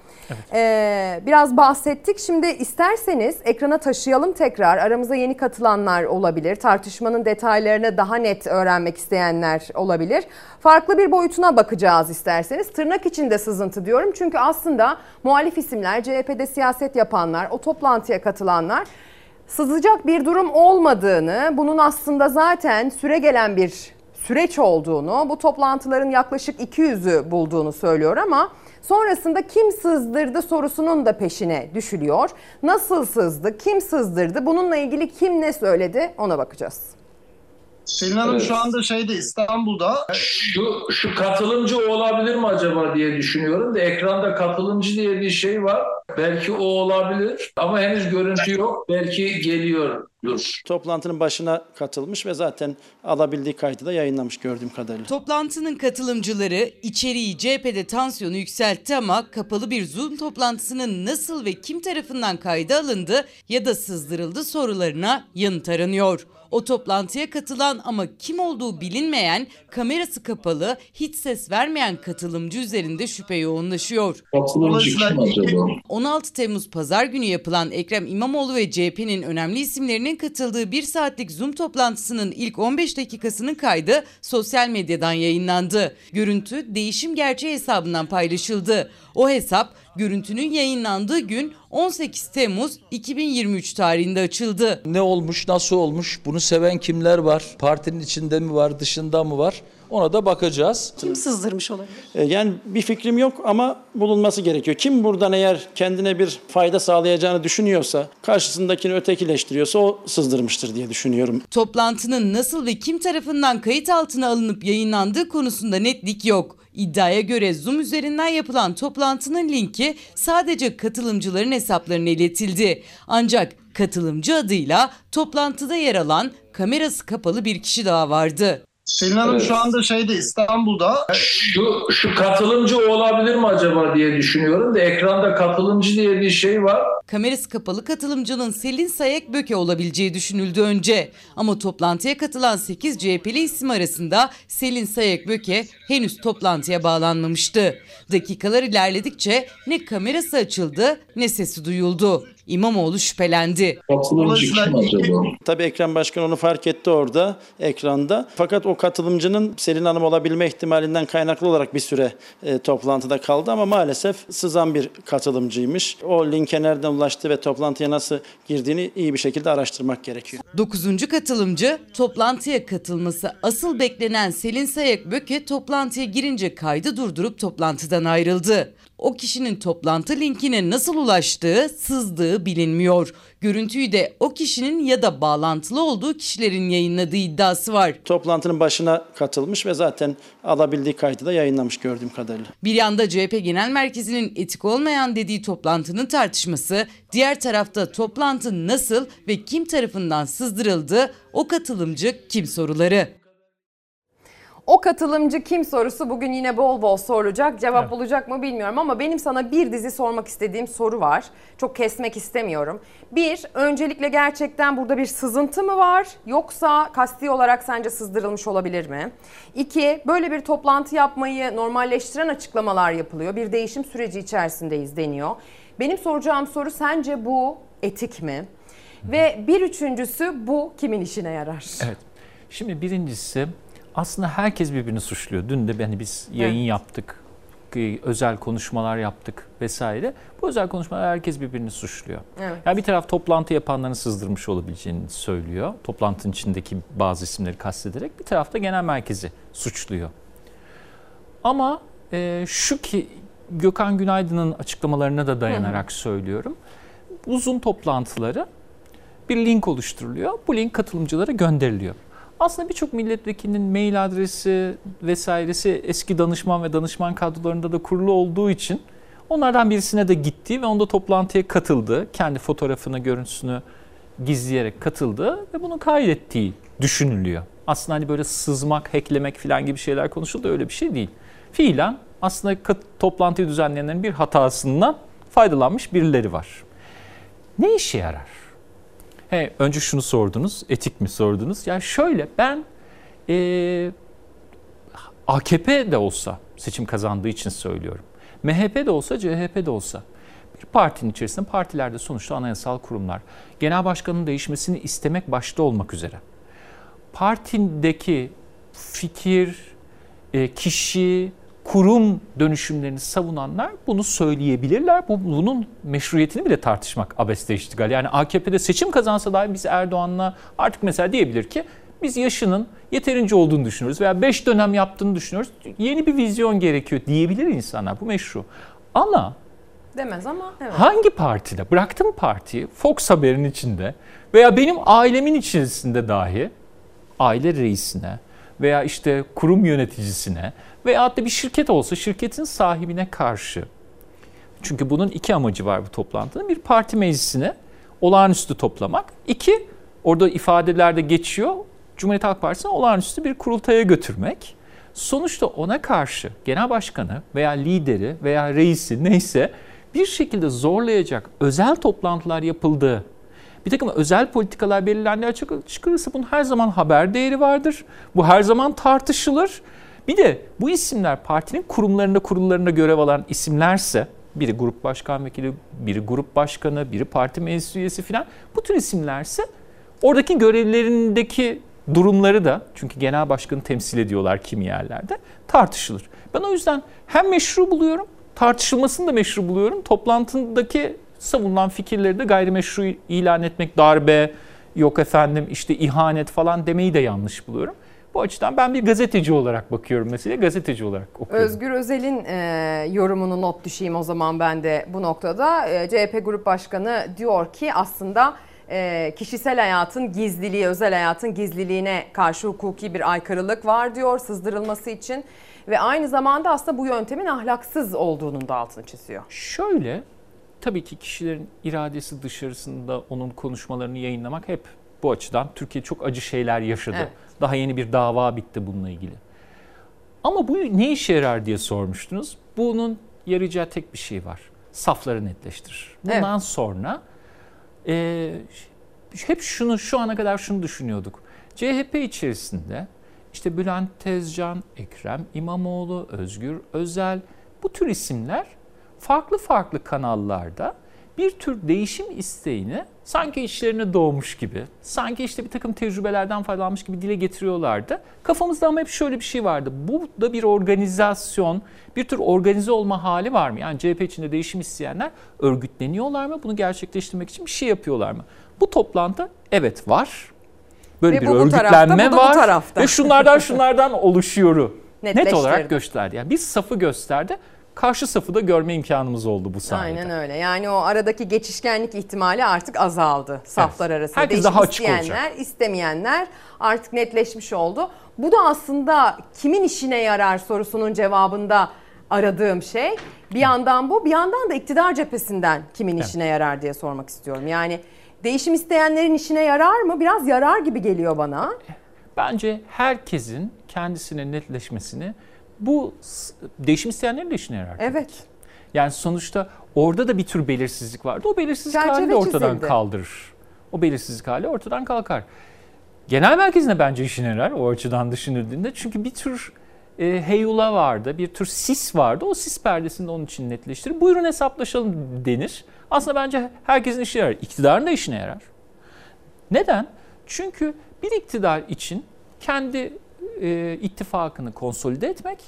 Speaker 1: Ee, biraz bahsettik. Şimdi isterseniz ekrana taşıyalım tekrar. Aramıza yeni katılanlar olabilir. Tartışmanın detaylarını daha net öğrenmek isteyenler olabilir. Farklı bir boyutuna bakacağız isterseniz. Tırnak içinde sızıntı diyorum. Çünkü aslında muhalif isimler, CHP'de siyaset yapanlar, o toplantıya katılanlar sızacak bir durum olmadığını, bunun aslında zaten süre gelen bir süreç olduğunu, bu toplantıların yaklaşık 200'ü bulduğunu söylüyor ama sonrasında kim sızdırdı sorusunun da peşine düşülüyor. Nasıl sızdı, kim sızdırdı, bununla ilgili kim ne söyledi ona bakacağız.
Speaker 32: Selin Hanım
Speaker 33: Evet.
Speaker 32: şu anda şeyde İstanbul'da.
Speaker 33: Şu, şu katılımcı olabilir mi acaba diye düşünüyorum da ekranda katılımcı diye bir şey var. Belki o olabilir ama henüz görüntü yok. Belki geliyordur.
Speaker 32: Toplantının başına katılmış ve zaten alabildiği kaydı da yayınlamış gördüğüm kadarıyla.
Speaker 34: Toplantının katılımcıları içeriği cephede tansiyonu yükseltti ama kapalı bir Zoom toplantısının nasıl ve kim tarafından kayda alındı ya da sızdırıldı sorularına yanıt aranıyor. O toplantıya katılan ama kim olduğu bilinmeyen, kamerası kapalı, hiç ses vermeyen katılımcı üzerinde şüphe yoğunlaşıyor.
Speaker 33: Katılımcı kim acaba?
Speaker 34: 16 Temmuz Pazar günü yapılan Ekrem İmamoğlu ve CHP'nin önemli isimlerinin katıldığı bir saatlik Zoom toplantısının ilk 15 dakikasının kaydı sosyal medyadan yayınlandı. Görüntü değişim gerçeği hesabından paylaşıldı. O hesap görüntünün yayınlandığı gün 18 Temmuz 2023 tarihinde açıldı.
Speaker 35: Ne olmuş, nasıl olmuş, bunu seven kimler var, partinin içinde mi var, dışında mı var ona da bakacağız.
Speaker 32: Kim sızdırmış olabilir? Yani bir fikrim yok ama bulunması gerekiyor. Kim buradan eğer kendine bir fayda sağlayacağını düşünüyorsa, karşısındakini ötekileştiriyorsa o sızdırmıştır diye düşünüyorum.
Speaker 34: Toplantının nasıl ve kim tarafından kayıt altına alınıp yayınlandığı konusunda netlik yok. İddiaya göre Zoom üzerinden yapılan toplantının linki sadece katılımcıların hesaplarına iletildi. Ancak katılımcı adıyla toplantıda yer alan kamerası kapalı bir kişi daha vardı.
Speaker 32: Selin Hanım
Speaker 33: Evet.
Speaker 32: şu anda şeyde İstanbul'da.
Speaker 33: Şu, şu katılımcı olabilir mi acaba diye düşünüyorum da ekranda katılımcı diye bir şey var.
Speaker 34: Kamerası kapalı katılımcının Selin Sayek Böke olabileceği düşünüldü önce. Ama toplantıya katılan 8 CHP'li isim arasında Selin Sayek Böke henüz toplantıya bağlanmamıştı. Dakikalar ilerledikçe ne kamerası açıldı ne sesi duyuldu. İmamoğlu şüphelendi.
Speaker 33: Katılımcı kim acaba?
Speaker 32: Tabii Ekrem Başkan onu fark etti orada ekranda. Fakat o katılımcının Selin Hanım olabilme ihtimalinden kaynaklı olarak bir süre e, toplantıda kaldı ama maalesef sızan bir katılımcıymış. O linke nereden ulaştı ve toplantıya nasıl girdiğini iyi bir şekilde araştırmak gerekiyor.
Speaker 34: 9. katılımcı toplantıya katılması asıl beklenen Selin Sayek Böke toplantıya girince kaydı durdurup toplantıdan ayrıldı. O kişinin toplantı linkine nasıl ulaştığı, sızdığı bilinmiyor. Görüntüyü de o kişinin ya da bağlantılı olduğu kişilerin yayınladığı iddiası var.
Speaker 32: Toplantının başına katılmış ve zaten alabildiği kaydı da yayınlamış gördüğüm kadarıyla.
Speaker 34: Bir yanda CHP Genel Merkezi'nin etik olmayan dediği toplantının tartışması, diğer tarafta toplantı nasıl ve kim tarafından sızdırıldı, o katılımcı kim soruları.
Speaker 1: O katılımcı kim sorusu bugün yine bol bol sorulacak. Cevap
Speaker 31: Evet.
Speaker 1: bulacak mı bilmiyorum ama benim sana bir dizi sormak istediğim soru var. Çok kesmek istemiyorum. Bir, öncelikle gerçekten burada bir sızıntı mı var yoksa kasti olarak sence sızdırılmış olabilir mi? İki, böyle bir toplantı yapmayı normalleştiren açıklamalar yapılıyor. Bir değişim süreci içerisindeyiz deniyor. Benim soracağım soru sence bu etik mi? Ve bir üçüncüsü bu kimin işine yarar?
Speaker 31: Evet. Şimdi birincisi aslında herkes birbirini suçluyor. Dün de hani biz yayın
Speaker 1: Evet.
Speaker 31: yaptık. e, Özel konuşmalar yaptık vesaire. Bu özel konuşmalar herkes birbirini suçluyor.
Speaker 1: Evet.
Speaker 31: Yani bir taraf toplantı yapanların sızdırmış olabileceğini söylüyor. Toplantının içindeki bazı isimleri kastederek. Bir tarafta genel merkezi suçluyor. Ama e, şu ki Gökhan Günaydın'ın açıklamalarına da dayanarak söylüyorum. Uzun toplantıları bir link oluşturuluyor. Bu link katılımcılara gönderiliyor. Aslında birçok milletvekilinin mail adresi vesairesi eski danışman ve danışman kadrolarında da kurulu olduğu için onlardan birisine de gitti ve onda toplantıya katıldı. Kendi fotoğrafını, görüntüsünü gizleyerek katıldı ve bunu kaydettiği düşünülüyor. Aslında hani böyle sızmak, hacklemek falan gibi şeyler konuşuldu öyle bir şey değil. Fiilen aslında toplantıyı düzenleyenlerin bir hatasından faydalanmış birileri var. Ne işe yarar? He, önce şunu sordunuz, etik mi sordunuz? Ya şöyle ben eee AKP de olsa seçim kazandığı için söylüyorum. MHP de olsa, CHP de olsa bir partinin içerisinde partilerde sonuçta anayasal kurumlar. Genel başkanın değişmesini istemek başta olmak üzere. Partindeki fikir, e, kişi, kurum dönüşümlerini savunanlar bunu söyleyebilirler. Bu, bunun meşruiyetini bile tartışmak abeste iştigal. Yani AKP'de seçim kazansa dahi biz Erdoğan'la artık mesela diyebilir ki biz yaşının yeterince olduğunu düşünüyoruz veya 5 dönem yaptığını düşünüyoruz. Yeni bir vizyon gerekiyor diyebilir insanlar. Bu meşru. Ama
Speaker 1: Demez ama evet.
Speaker 31: Hangi partide? Bıraktım partiyi Fox Haber'in içinde veya benim ailemin içerisinde dahi aile reisine veya işte kurum yöneticisine veya da bir şirket olsa şirketin sahibine karşı. Çünkü bunun iki amacı var bu toplantının. Bir parti meclisine olağanüstü toplamak. İki, orada ifadelerde geçiyor. Cumhuriyet Halk Partisi'ne olağanüstü bir kurultaya götürmek. Sonuçta ona karşı genel başkanı veya lideri veya reisi neyse bir şekilde zorlayacak özel toplantılar yapıldığı, bir takım özel politikalar belirlendiği açık çıkarırsa bunun her zaman haber değeri vardır. Bu her zaman tartışılır. Bir de bu isimler partinin kurumlarında kurullarında görev alan isimlerse biri grup başkan vekili, biri grup başkanı, biri parti meclis üyesi filan bu tür isimlerse oradaki görevlerindeki durumları da çünkü genel başkanı temsil ediyorlar kimi yerlerde tartışılır. Ben o yüzden hem meşru buluyorum tartışılmasını da meşru buluyorum. Toplantındaki savunulan fikirleri de gayrimeşru ilan etmek, darbe, yok efendim işte ihanet falan demeyi de yanlış buluyorum. Bu açıdan ben bir gazeteci olarak bakıyorum meseleye, gazeteci olarak okuyorum.
Speaker 1: Özgür Özel'in e, yorumunu not düşeyim o zaman ben de bu noktada. E, CHP Grup Başkanı diyor ki aslında e, kişisel hayatın gizliliği, özel hayatın gizliliğine karşı hukuki bir aykırılık var diyor sızdırılması için. Ve aynı zamanda aslında bu yöntemin ahlaksız olduğunun da altını çiziyor.
Speaker 31: Şöyle, tabii ki kişilerin iradesi dışarısında onun konuşmalarını yayınlamak hep bu açıdan Türkiye çok acı şeyler yaşadı.
Speaker 1: Evet.
Speaker 31: Daha yeni bir dava bitti bununla ilgili. Ama bu ne işe yarar diye sormuştunuz. Bunun yarayacağı tek bir şey var. Safları netleştirir. Bundan
Speaker 1: Evet.
Speaker 31: sonra e, hep şunu şu ana kadar şunu düşünüyorduk. CHP içerisinde işte Bülent Tezcan, Ekrem İmamoğlu, Özgür Özel bu tür isimler farklı farklı kanallarda bir tür değişim isteğini sanki içlerine doğmuş gibi, sanki işte bir takım tecrübelerden faydalanmış gibi dile getiriyorlardı. Kafamızda ama hep şöyle bir şey vardı. Bu da bir organizasyon, bir tür organize olma hali var mı? Yani CHP içinde değişim isteyenler örgütleniyorlar mı? Bunu gerçekleştirmek için bir şey yapıyorlar mı? Bu toplantı evet var. Böyle
Speaker 1: Ve
Speaker 31: bir
Speaker 1: bu bu tarafta,
Speaker 31: örgütlenme
Speaker 1: bu da bu
Speaker 31: var
Speaker 1: tarafta.
Speaker 31: ve şunlardan şunlardan oluşuyor. Net olarak gösterdi. Yani biz safı gösterdi. Karşı safı da görme imkanımız oldu bu sayede.
Speaker 1: Aynen öyle. Yani o aradaki geçişkenlik ihtimali artık azaldı saflar arasında.
Speaker 31: Herkes
Speaker 1: Değişim
Speaker 31: daha açık
Speaker 1: isteyenler, istemeyenler artık netleşmiş oldu. Bu da aslında kimin işine yarar sorusunun cevabında aradığım şey. Bir yandan bu, bir yandan da iktidar cephesinden kimin işine yarar diye sormak istiyorum. Yani değişim isteyenlerin işine yarar mı? Biraz yarar gibi geliyor bana.
Speaker 31: Bence herkesin kendisine netleşmesini bu değişim isteyenlerin de işine yarar.
Speaker 1: Evet.
Speaker 31: Yani sonuçta orada da bir tür belirsizlik vardı. O belirsizlik
Speaker 1: Çerçeve
Speaker 31: hali de ortadan
Speaker 1: çizildi.
Speaker 31: kaldırır. O belirsizlik hali ortadan kalkar. Genel merkezine bence işine yarar o açıdan düşünüldüğünde. Çünkü bir tür e, heyula vardı, bir tür sis vardı. O sis perdesini de onun için netleştirir. Buyurun hesaplaşalım denir. Aslında bence herkesin işine yarar. İktidarın da işine yarar. Neden? Çünkü bir iktidar için kendi e, ittifakını konsolide etmek,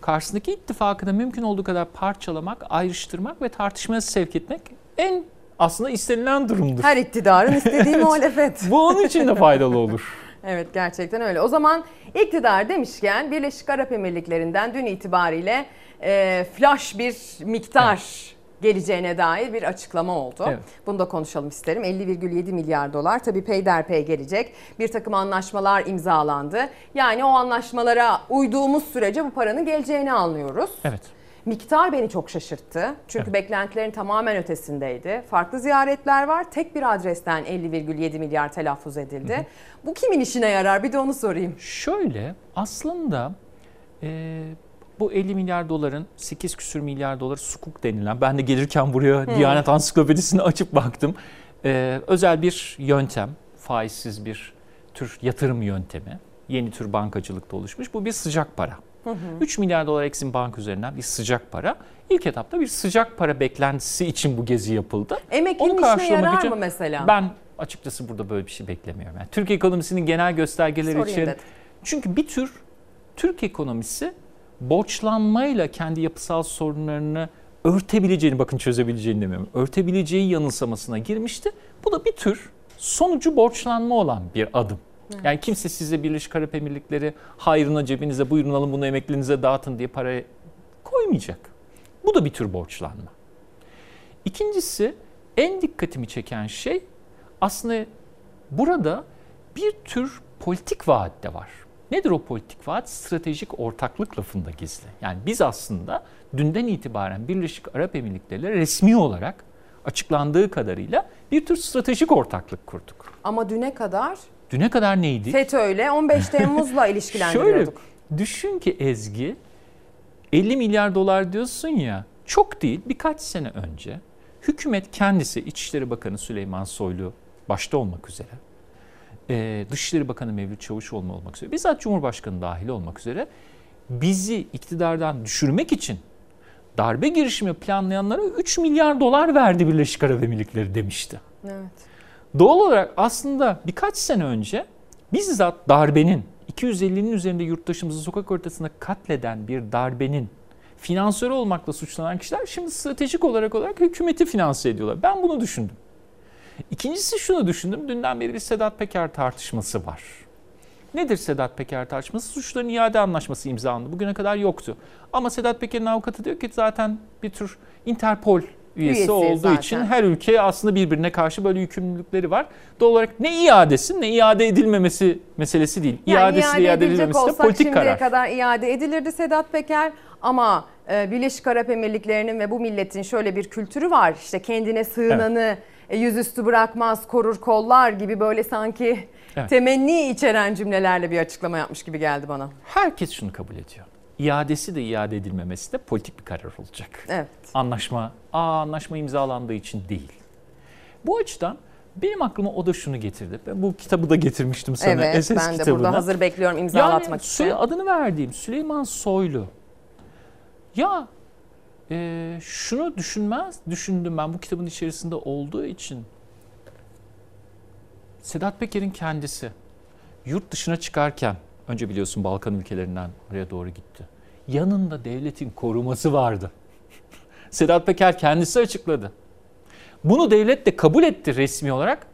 Speaker 31: karşısındaki ittifakını mümkün olduğu kadar parçalamak, ayrıştırmak ve tartışmaya sevk etmek en aslında istenilen durumdur.
Speaker 1: Her iktidarın istediği
Speaker 31: Evet.
Speaker 1: muhalefet.
Speaker 31: Bu onun için de faydalı olur.
Speaker 1: Evet gerçekten öyle. O zaman iktidar demişken Birleşik Arap Emirlikleri'nden dün itibariyle e, flash bir miktar geleceğine dair bir açıklama oldu.
Speaker 31: Evet.
Speaker 1: Bunu da konuşalım isterim. 50,7 milyar dolar tabii peyderpey gelecek. Bir takım anlaşmalar imzalandı. Yani o anlaşmalara uyduğumuz sürece bu paranın geleceğini anlıyoruz.
Speaker 31: Evet.
Speaker 1: Miktar beni çok şaşırttı. Çünkü beklentilerin tamamen ötesindeydi. Farklı ziyaretler var. Tek bir adresten 50,7 milyar telaffuz edildi. Bu kimin işine yarar? Bir de onu sorayım.
Speaker 31: Şöyle aslında e, bu 50 milyar doların 8 küsür milyar doları sukuk denilen ben de gelirken buraya
Speaker 1: Hmm.
Speaker 31: Diyanet Ansiklopedisini açıp baktım. E, özel bir yöntem faizsiz bir tür yatırım yöntemi yeni tür bankacılıkta oluşmuş. Bu bir sıcak para.
Speaker 1: Hı hı.
Speaker 31: 3 milyar dolar Exim Bank üzerinden bir sıcak para. İlk etapta bir sıcak para beklentisi için bu gezi yapıldı.
Speaker 1: Emeklinin
Speaker 31: Onu
Speaker 1: işine yarar
Speaker 31: için
Speaker 1: mı mesela?
Speaker 31: Ben açıkçası burada böyle bir şey beklemiyorum. Yani Türkiye ekonomisinin genel göstergeleri
Speaker 1: Sorayım
Speaker 31: için
Speaker 1: dedim.
Speaker 31: çünkü bir tür Türk ekonomisi borçlanmayla kendi yapısal sorunlarını örtebileceğini bakın çözebileceğini demiyorum. Örtebileceği yanılsamasına girmişti. Bu da bir tür sonucu borçlanma olan bir adım. Yani kimse size Birleşik Arap Emirlikleri hayrına cebinize buyurun alın bunu emeklinize dağıtın diye para koymayacak. Bu da bir tür borçlanma. İkincisi en dikkatimi çeken şey aslında burada bir tür politik vaat de var. Nedir o politik vaat? Stratejik ortaklık lafında gizli. Yani biz aslında dünden itibaren Birleşik Arap Emirlikleri ile resmi olarak açıklandığı kadarıyla bir tür stratejik ortaklık kurduk.
Speaker 1: Ama düne kadar
Speaker 31: Düne kadar neydi?
Speaker 1: FETÖ'yle 15 Temmuz'la
Speaker 31: Şöyle
Speaker 1: ilişkilendiriyorduk.
Speaker 31: düşün ki Ezgi 50 milyar dolar diyorsun ya çok değil birkaç sene önce hükümet kendisi İçişleri Bakanı Süleyman Soylu başta olmak üzere e, Dışişleri Bakanı Mevlüt Çavuşoğlu olmak üzere bizzat Cumhurbaşkanı dahil olmak üzere bizi iktidardan düşürmek için darbe girişimi planlayanlara 3 milyar dolar verdi Birleşik Arap Emirlikleri demişti.
Speaker 1: Evet.
Speaker 31: Doğal olarak aslında birkaç sene önce bizzat darbenin 250'nin üzerinde yurttaşımızı sokak ortasında katleden bir darbenin finansörü olmakla suçlanan kişiler şimdi stratejik olarak olarak hükümeti finanse ediyorlar. Ben bunu düşündüm. İkincisi şunu düşündüm. Dünden beri bir Sedat Peker tartışması var. Nedir Sedat Peker tartışması? Suçların iade anlaşması imzalandı. Bugüne kadar yoktu. Ama Sedat Peker'in avukatı diyor ki zaten bir tür Interpol üyesi,
Speaker 1: Üyesi
Speaker 31: olduğu
Speaker 1: zaten.
Speaker 31: için her ülke aslında birbirine karşı böyle yükümlülükleri var. Doğal olarak ne iadesi ne iade edilmemesi meselesi değil.
Speaker 1: Yani
Speaker 31: İadesi
Speaker 1: iade
Speaker 31: de iade
Speaker 1: edilecek
Speaker 31: edilmemesi de politik karar.
Speaker 1: kadar iade edilirdi Sedat Peker ama e, Birleşik Arap Emirlikleri'nin ve bu milletin şöyle bir kültürü var. İşte kendine sığınanı e, yüzüstü bırakmaz, korur kollar gibi böyle sanki
Speaker 31: Evet.
Speaker 1: temenni içeren cümlelerle bir açıklama yapmış gibi geldi bana.
Speaker 31: Herkes şunu kabul ediyor. İadesi de iade edilmemesi de politik bir karar olacak.
Speaker 1: Evet.
Speaker 31: Anlaşma, aa, anlaşma imzalandığı için değil. Bu açıdan benim aklıma o da şunu getirdi. Ben bu kitabı da getirmiştim sana.
Speaker 1: Evet,
Speaker 31: SS
Speaker 1: ben de
Speaker 31: kitabını.
Speaker 1: burada hazır bekliyorum imzalatmak
Speaker 31: yani,
Speaker 1: için.
Speaker 31: Adını verdiğim Süleyman Soylu. Ya e, şunu düşünmez, düşündüm ben bu kitabın içerisinde olduğu için. Sedat Peker'in kendisi yurt dışına çıkarken önce biliyorsun Balkan ülkelerinden oraya doğru gitti. Yanında devletin koruması vardı. Sedat Peker kendisi açıkladı. Bunu devlet de kabul etti resmi olarak.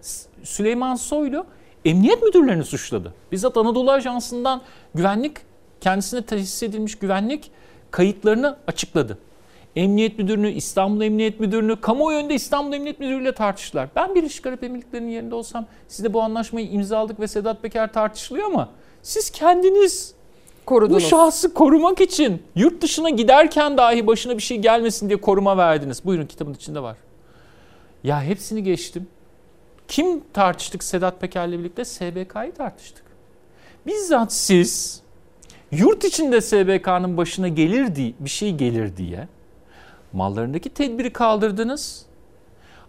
Speaker 31: Süleyman Soylu emniyet müdürlerini suçladı. Bizzat Anadolu Ajansı'ndan güvenlik kendisine tesis edilmiş güvenlik kayıtlarını açıkladı. Emniyet Müdürünü, İstanbul Emniyet Müdürünü, kamuoyu önünde İstanbul Emniyet Müdürü ile tartıştılar. Ben Birleşik Arap Emirlikleri'nin yerinde olsam siz de bu anlaşmayı imzaladık ve Sedat Peker tartışılıyor ama siz kendiniz
Speaker 1: Korudunuz.
Speaker 31: bu şahsı korumak için yurt dışına giderken dahi başına bir şey gelmesin diye koruma verdiniz. Buyurun kitabın içinde var. Ya hepsini geçtim. Kim tartıştık Sedat Peker'le birlikte? SBK'yı tartıştık. Bizzat siz yurt içinde SBK'nın başına gelir diye, bir şey gelir diye mallarındaki tedbiri kaldırdınız.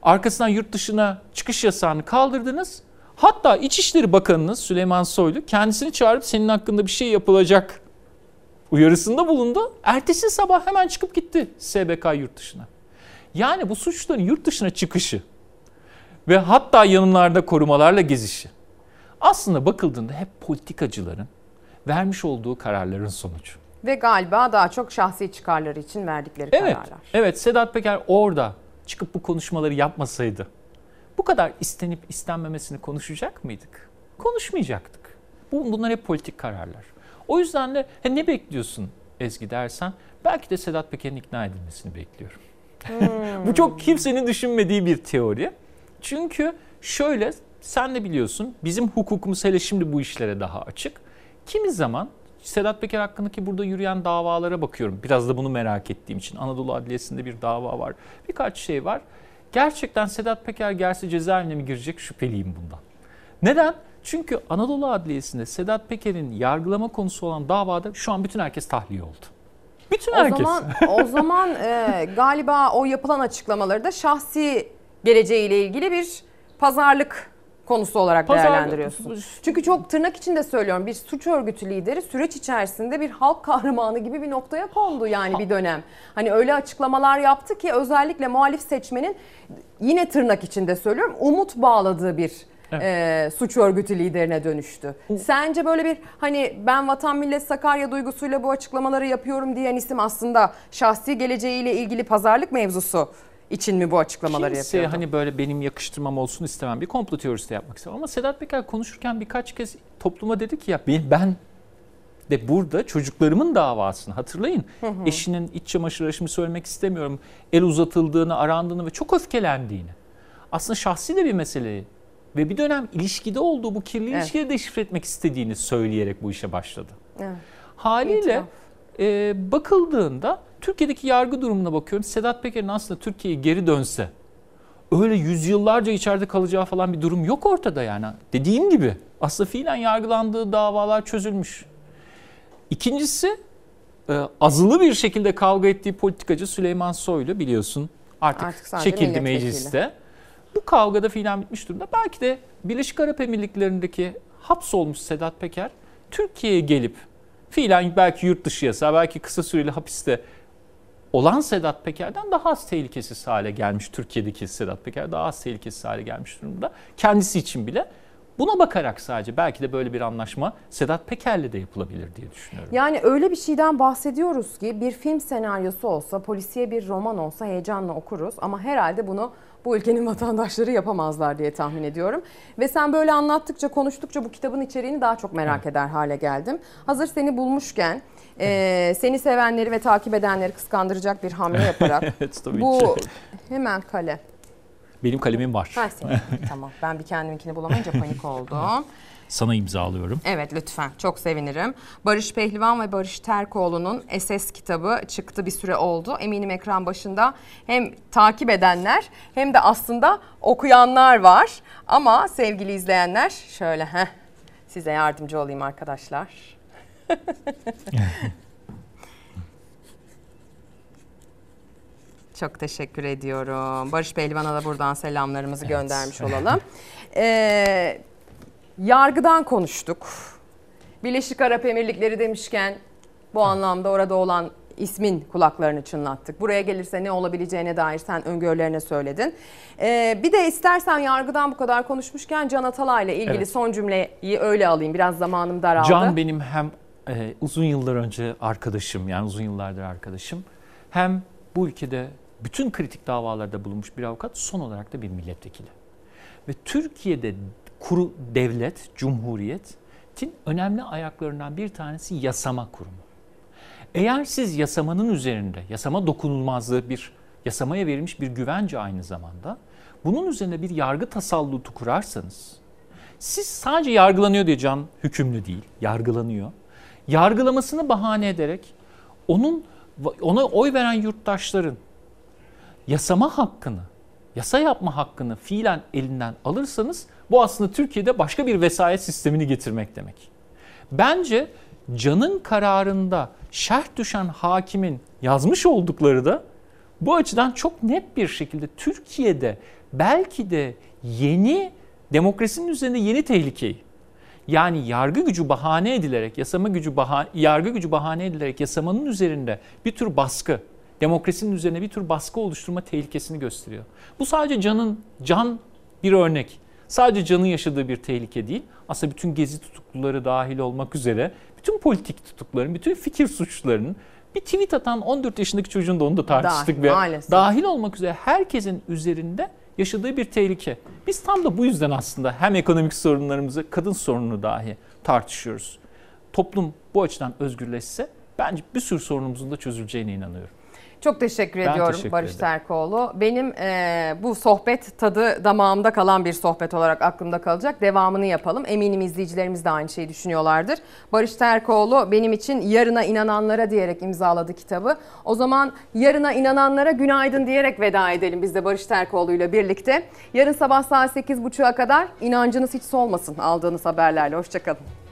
Speaker 31: Arkasından yurt dışına çıkış yasağını kaldırdınız. Hatta İçişleri Bakanınız Süleyman Soylu kendisini çağırıp senin hakkında bir şey yapılacak uyarısında bulundu. Ertesi sabah hemen çıkıp gitti SBK yurt dışına. Yani bu suçların yurt dışına çıkışı ve hatta yanımlarda korumalarla gezişi aslında bakıldığında hep politikacıların vermiş olduğu kararların sonucu.
Speaker 1: Ve galiba daha çok şahsi çıkarları için verdikleri
Speaker 31: Evet,
Speaker 1: kararlar.
Speaker 31: evet Sedat Peker orada çıkıp bu konuşmaları yapmasaydı bu kadar istenip istenmemesini konuşacak mıydık? Konuşmayacaktık. Bu, bunlar hep politik kararlar. O yüzden de he, ne bekliyorsun Ezgi dersen belki de Sedat Peker'in ikna edilmesini bekliyorum. bu çok kimsenin düşünmediği bir teori. Çünkü şöyle sen de biliyorsun bizim hukukumuz hele şimdi bu işlere daha açık. Kimi zaman Sedat Peker hakkındaki burada yürüyen davalara bakıyorum. Biraz da bunu merak ettiğim için. Anadolu Adliyesi'nde bir dava var. Birkaç şey var. Gerçekten Sedat Peker gelse cezaevine mi girecek şüpheliyim bundan. Neden? Çünkü Anadolu Adliyesi'nde Sedat Peker'in yargılama konusu olan davada şu an bütün herkes tahliye oldu. Bütün
Speaker 1: O
Speaker 31: herkes.
Speaker 1: zaman o zaman e, galiba o yapılan açıklamaları da şahsi geleceğiyle ilgili bir pazarlık konusu olarak
Speaker 31: Pazarlık-
Speaker 1: değerlendiriyorsun. Çünkü çok tırnak içinde söylüyorum bir suç örgütü lideri süreç içerisinde bir halk kahramanı gibi bir noktaya kondu yani bir dönem. Hani öyle açıklamalar yaptı ki özellikle muhalif seçmenin yine tırnak içinde söylüyorum umut bağladığı bir e, suç örgütü liderine dönüştü. Sence böyle bir hani ben vatan millet Sakarya duygusuyla bu açıklamaları yapıyorum diyen isim aslında şahsi geleceğiyle ilgili pazarlık mevzusu için mi bu açıklamaları
Speaker 31: Kimseye
Speaker 1: yapıyordu?
Speaker 31: hani böyle benim yakıştırmam olsun istemem. Bir komplo teorisi de yapmak istemem. Ama Sedat Peker konuşurken birkaç kez topluma dedi ki ya ben, de burada çocuklarımın davasını hatırlayın.
Speaker 36: Hı hı.
Speaker 31: Eşinin iç çamaşır aşımı söylemek istemiyorum. El uzatıldığını, arandığını ve çok öfkelendiğini. Aslında şahsi de bir meseleyi ve bir dönem ilişkide olduğu bu kirli
Speaker 1: Evet.
Speaker 31: ilişkiyi deşifre etmek istediğini söyleyerek bu işe başladı.
Speaker 1: Evet.
Speaker 31: Haliyle e, bakıldığında Türkiye'deki yargı durumuna bakıyorum. Sedat Peker'in aslında Türkiye'ye geri dönse öyle yüzyıllarca içeride kalacağı falan bir durum yok ortada yani. Dediğim gibi aslında fiilen yargılandığı davalar çözülmüş. İkincisi e, azılı bir şekilde kavga ettiği politikacı Süleyman Soylu biliyorsun artık,
Speaker 1: Artık
Speaker 31: çekildi mecliste. Bu kavgada fiilen bitmiş durumda. Belki de Birleşik Arap Emirlikleri'ndeki hapsolmuş Sedat Peker Türkiye'ye gelip fiilen belki yurt dışı yasağı, belki kısa süreli hapiste olan Sedat Peker'den daha az tehlikesiz hale gelmiş. Türkiye'deki Sedat Peker daha az tehlikesiz hale gelmiş durumda. Kendisi için bile. Buna bakarak sadece belki de böyle bir anlaşma Sedat Peker'le de yapılabilir diye düşünüyorum.
Speaker 1: Yani öyle bir şeyden bahsediyoruz ki bir film senaryosu olsa, polisiye bir roman olsa heyecanla okuruz ama herhalde bunu bu ülkenin vatandaşları yapamazlar diye tahmin ediyorum. Ve sen böyle anlattıkça, konuştukça bu kitabın içeriğini daha çok merak eder hale geldim. Hazır seni bulmuşken e, seni sevenleri ve takip edenleri kıskandıracak bir hamle yaparak
Speaker 31: Evet, tabii
Speaker 1: bu
Speaker 31: ki.
Speaker 1: hemen kale.
Speaker 31: Benim kalemim var.
Speaker 1: Ha, senin. tamam ben bir kendiminkini bulamayınca panik oldum.
Speaker 31: Sana imzalıyorum.
Speaker 1: Evet lütfen çok sevinirim. Barış Pehlivan ve Barış Terkoğlu'nun SS kitabı çıktı bir süre oldu. Eminim ekran başında hem takip edenler hem de aslında okuyanlar var. Ama sevgili izleyenler şöyle heh, size yardımcı olayım arkadaşlar. Çok teşekkür ediyorum. Barış Pehlivan'a da buradan selamlarımızı göndermiş olalım. Ee, yargıdan konuştuk. Birleşik Arap Emirlikleri demişken bu anlamda orada olan ismin kulaklarını çınlattık. Buraya gelirse ne olabileceğine dair sen öngörülerini söyledin. Ee, bir de istersen yargıdan bu kadar konuşmuşken Can Atalay'la ilgili
Speaker 31: Evet.
Speaker 1: son cümleyi öyle alayım. Biraz zamanım daraldı.
Speaker 31: Can benim hem e, uzun yıllar önce arkadaşım yani uzun yıllardır arkadaşım hem bu ülkede bütün kritik davalarda bulunmuş bir avukat son olarak da bir milletvekili. Ve Türkiye'de kuru devlet, cumhuriyetin önemli ayaklarından bir tanesi yasama kurumu. Eğer siz yasamanın üzerinde, yasama dokunulmazlığı bir yasamaya verilmiş bir güvence aynı zamanda, bunun üzerine bir yargı tasallutu kurarsanız, siz sadece yargılanıyor diye can hükümlü değil, yargılanıyor. Yargılamasını bahane ederek onun ona oy veren yurttaşların yasama hakkını, yasa yapma hakkını fiilen elinden alırsanız bu aslında Türkiye'de başka bir vesayet sistemini getirmek demek. Bence canın kararında şerh düşen hakimin yazmış oldukları da bu açıdan çok net bir şekilde Türkiye'de belki de yeni demokrasinin üzerinde yeni tehlikeyi yani yargı gücü bahane edilerek, yasama gücü bahane, yargı gücü bahane edilerek yasamanın üzerinde bir tür baskı, demokrasinin üzerine bir tür baskı oluşturma tehlikesini gösteriyor. Bu sadece canın can bir örnek. Sadece canın yaşadığı bir tehlike değil. Aslında bütün gezi tutukluları dahil olmak üzere bütün politik tutukların, bütün fikir suçlarının bir tweet atan 14 yaşındaki çocuğun da onu da tartıştık
Speaker 1: Dahil,
Speaker 31: ve
Speaker 1: maalesef.
Speaker 31: dahil olmak üzere herkesin üzerinde yaşadığı bir tehlike. Biz tam da bu yüzden aslında hem ekonomik sorunlarımızı, kadın sorununu dahi tartışıyoruz. Toplum bu açıdan özgürleşse bence bir sürü sorunumuzun da çözüleceğine inanıyorum.
Speaker 1: Çok teşekkür
Speaker 31: Ben
Speaker 1: ediyorum
Speaker 31: teşekkür
Speaker 1: Barış
Speaker 31: ederim.
Speaker 1: Terkoğlu. Benim e, bu sohbet tadı damağımda kalan bir sohbet olarak aklımda kalacak. Devamını yapalım. Eminim izleyicilerimiz de aynı şeyi düşünüyorlardır. Barış Terkoğlu benim için yarına inananlara diyerek imzaladı kitabı. O zaman yarına inananlara günaydın diyerek veda edelim biz de Barış Terkoğlu ile birlikte. Yarın sabah saat 8.30'a kadar inancınız hiç solmasın aldığınız haberlerle. Hoşçakalın.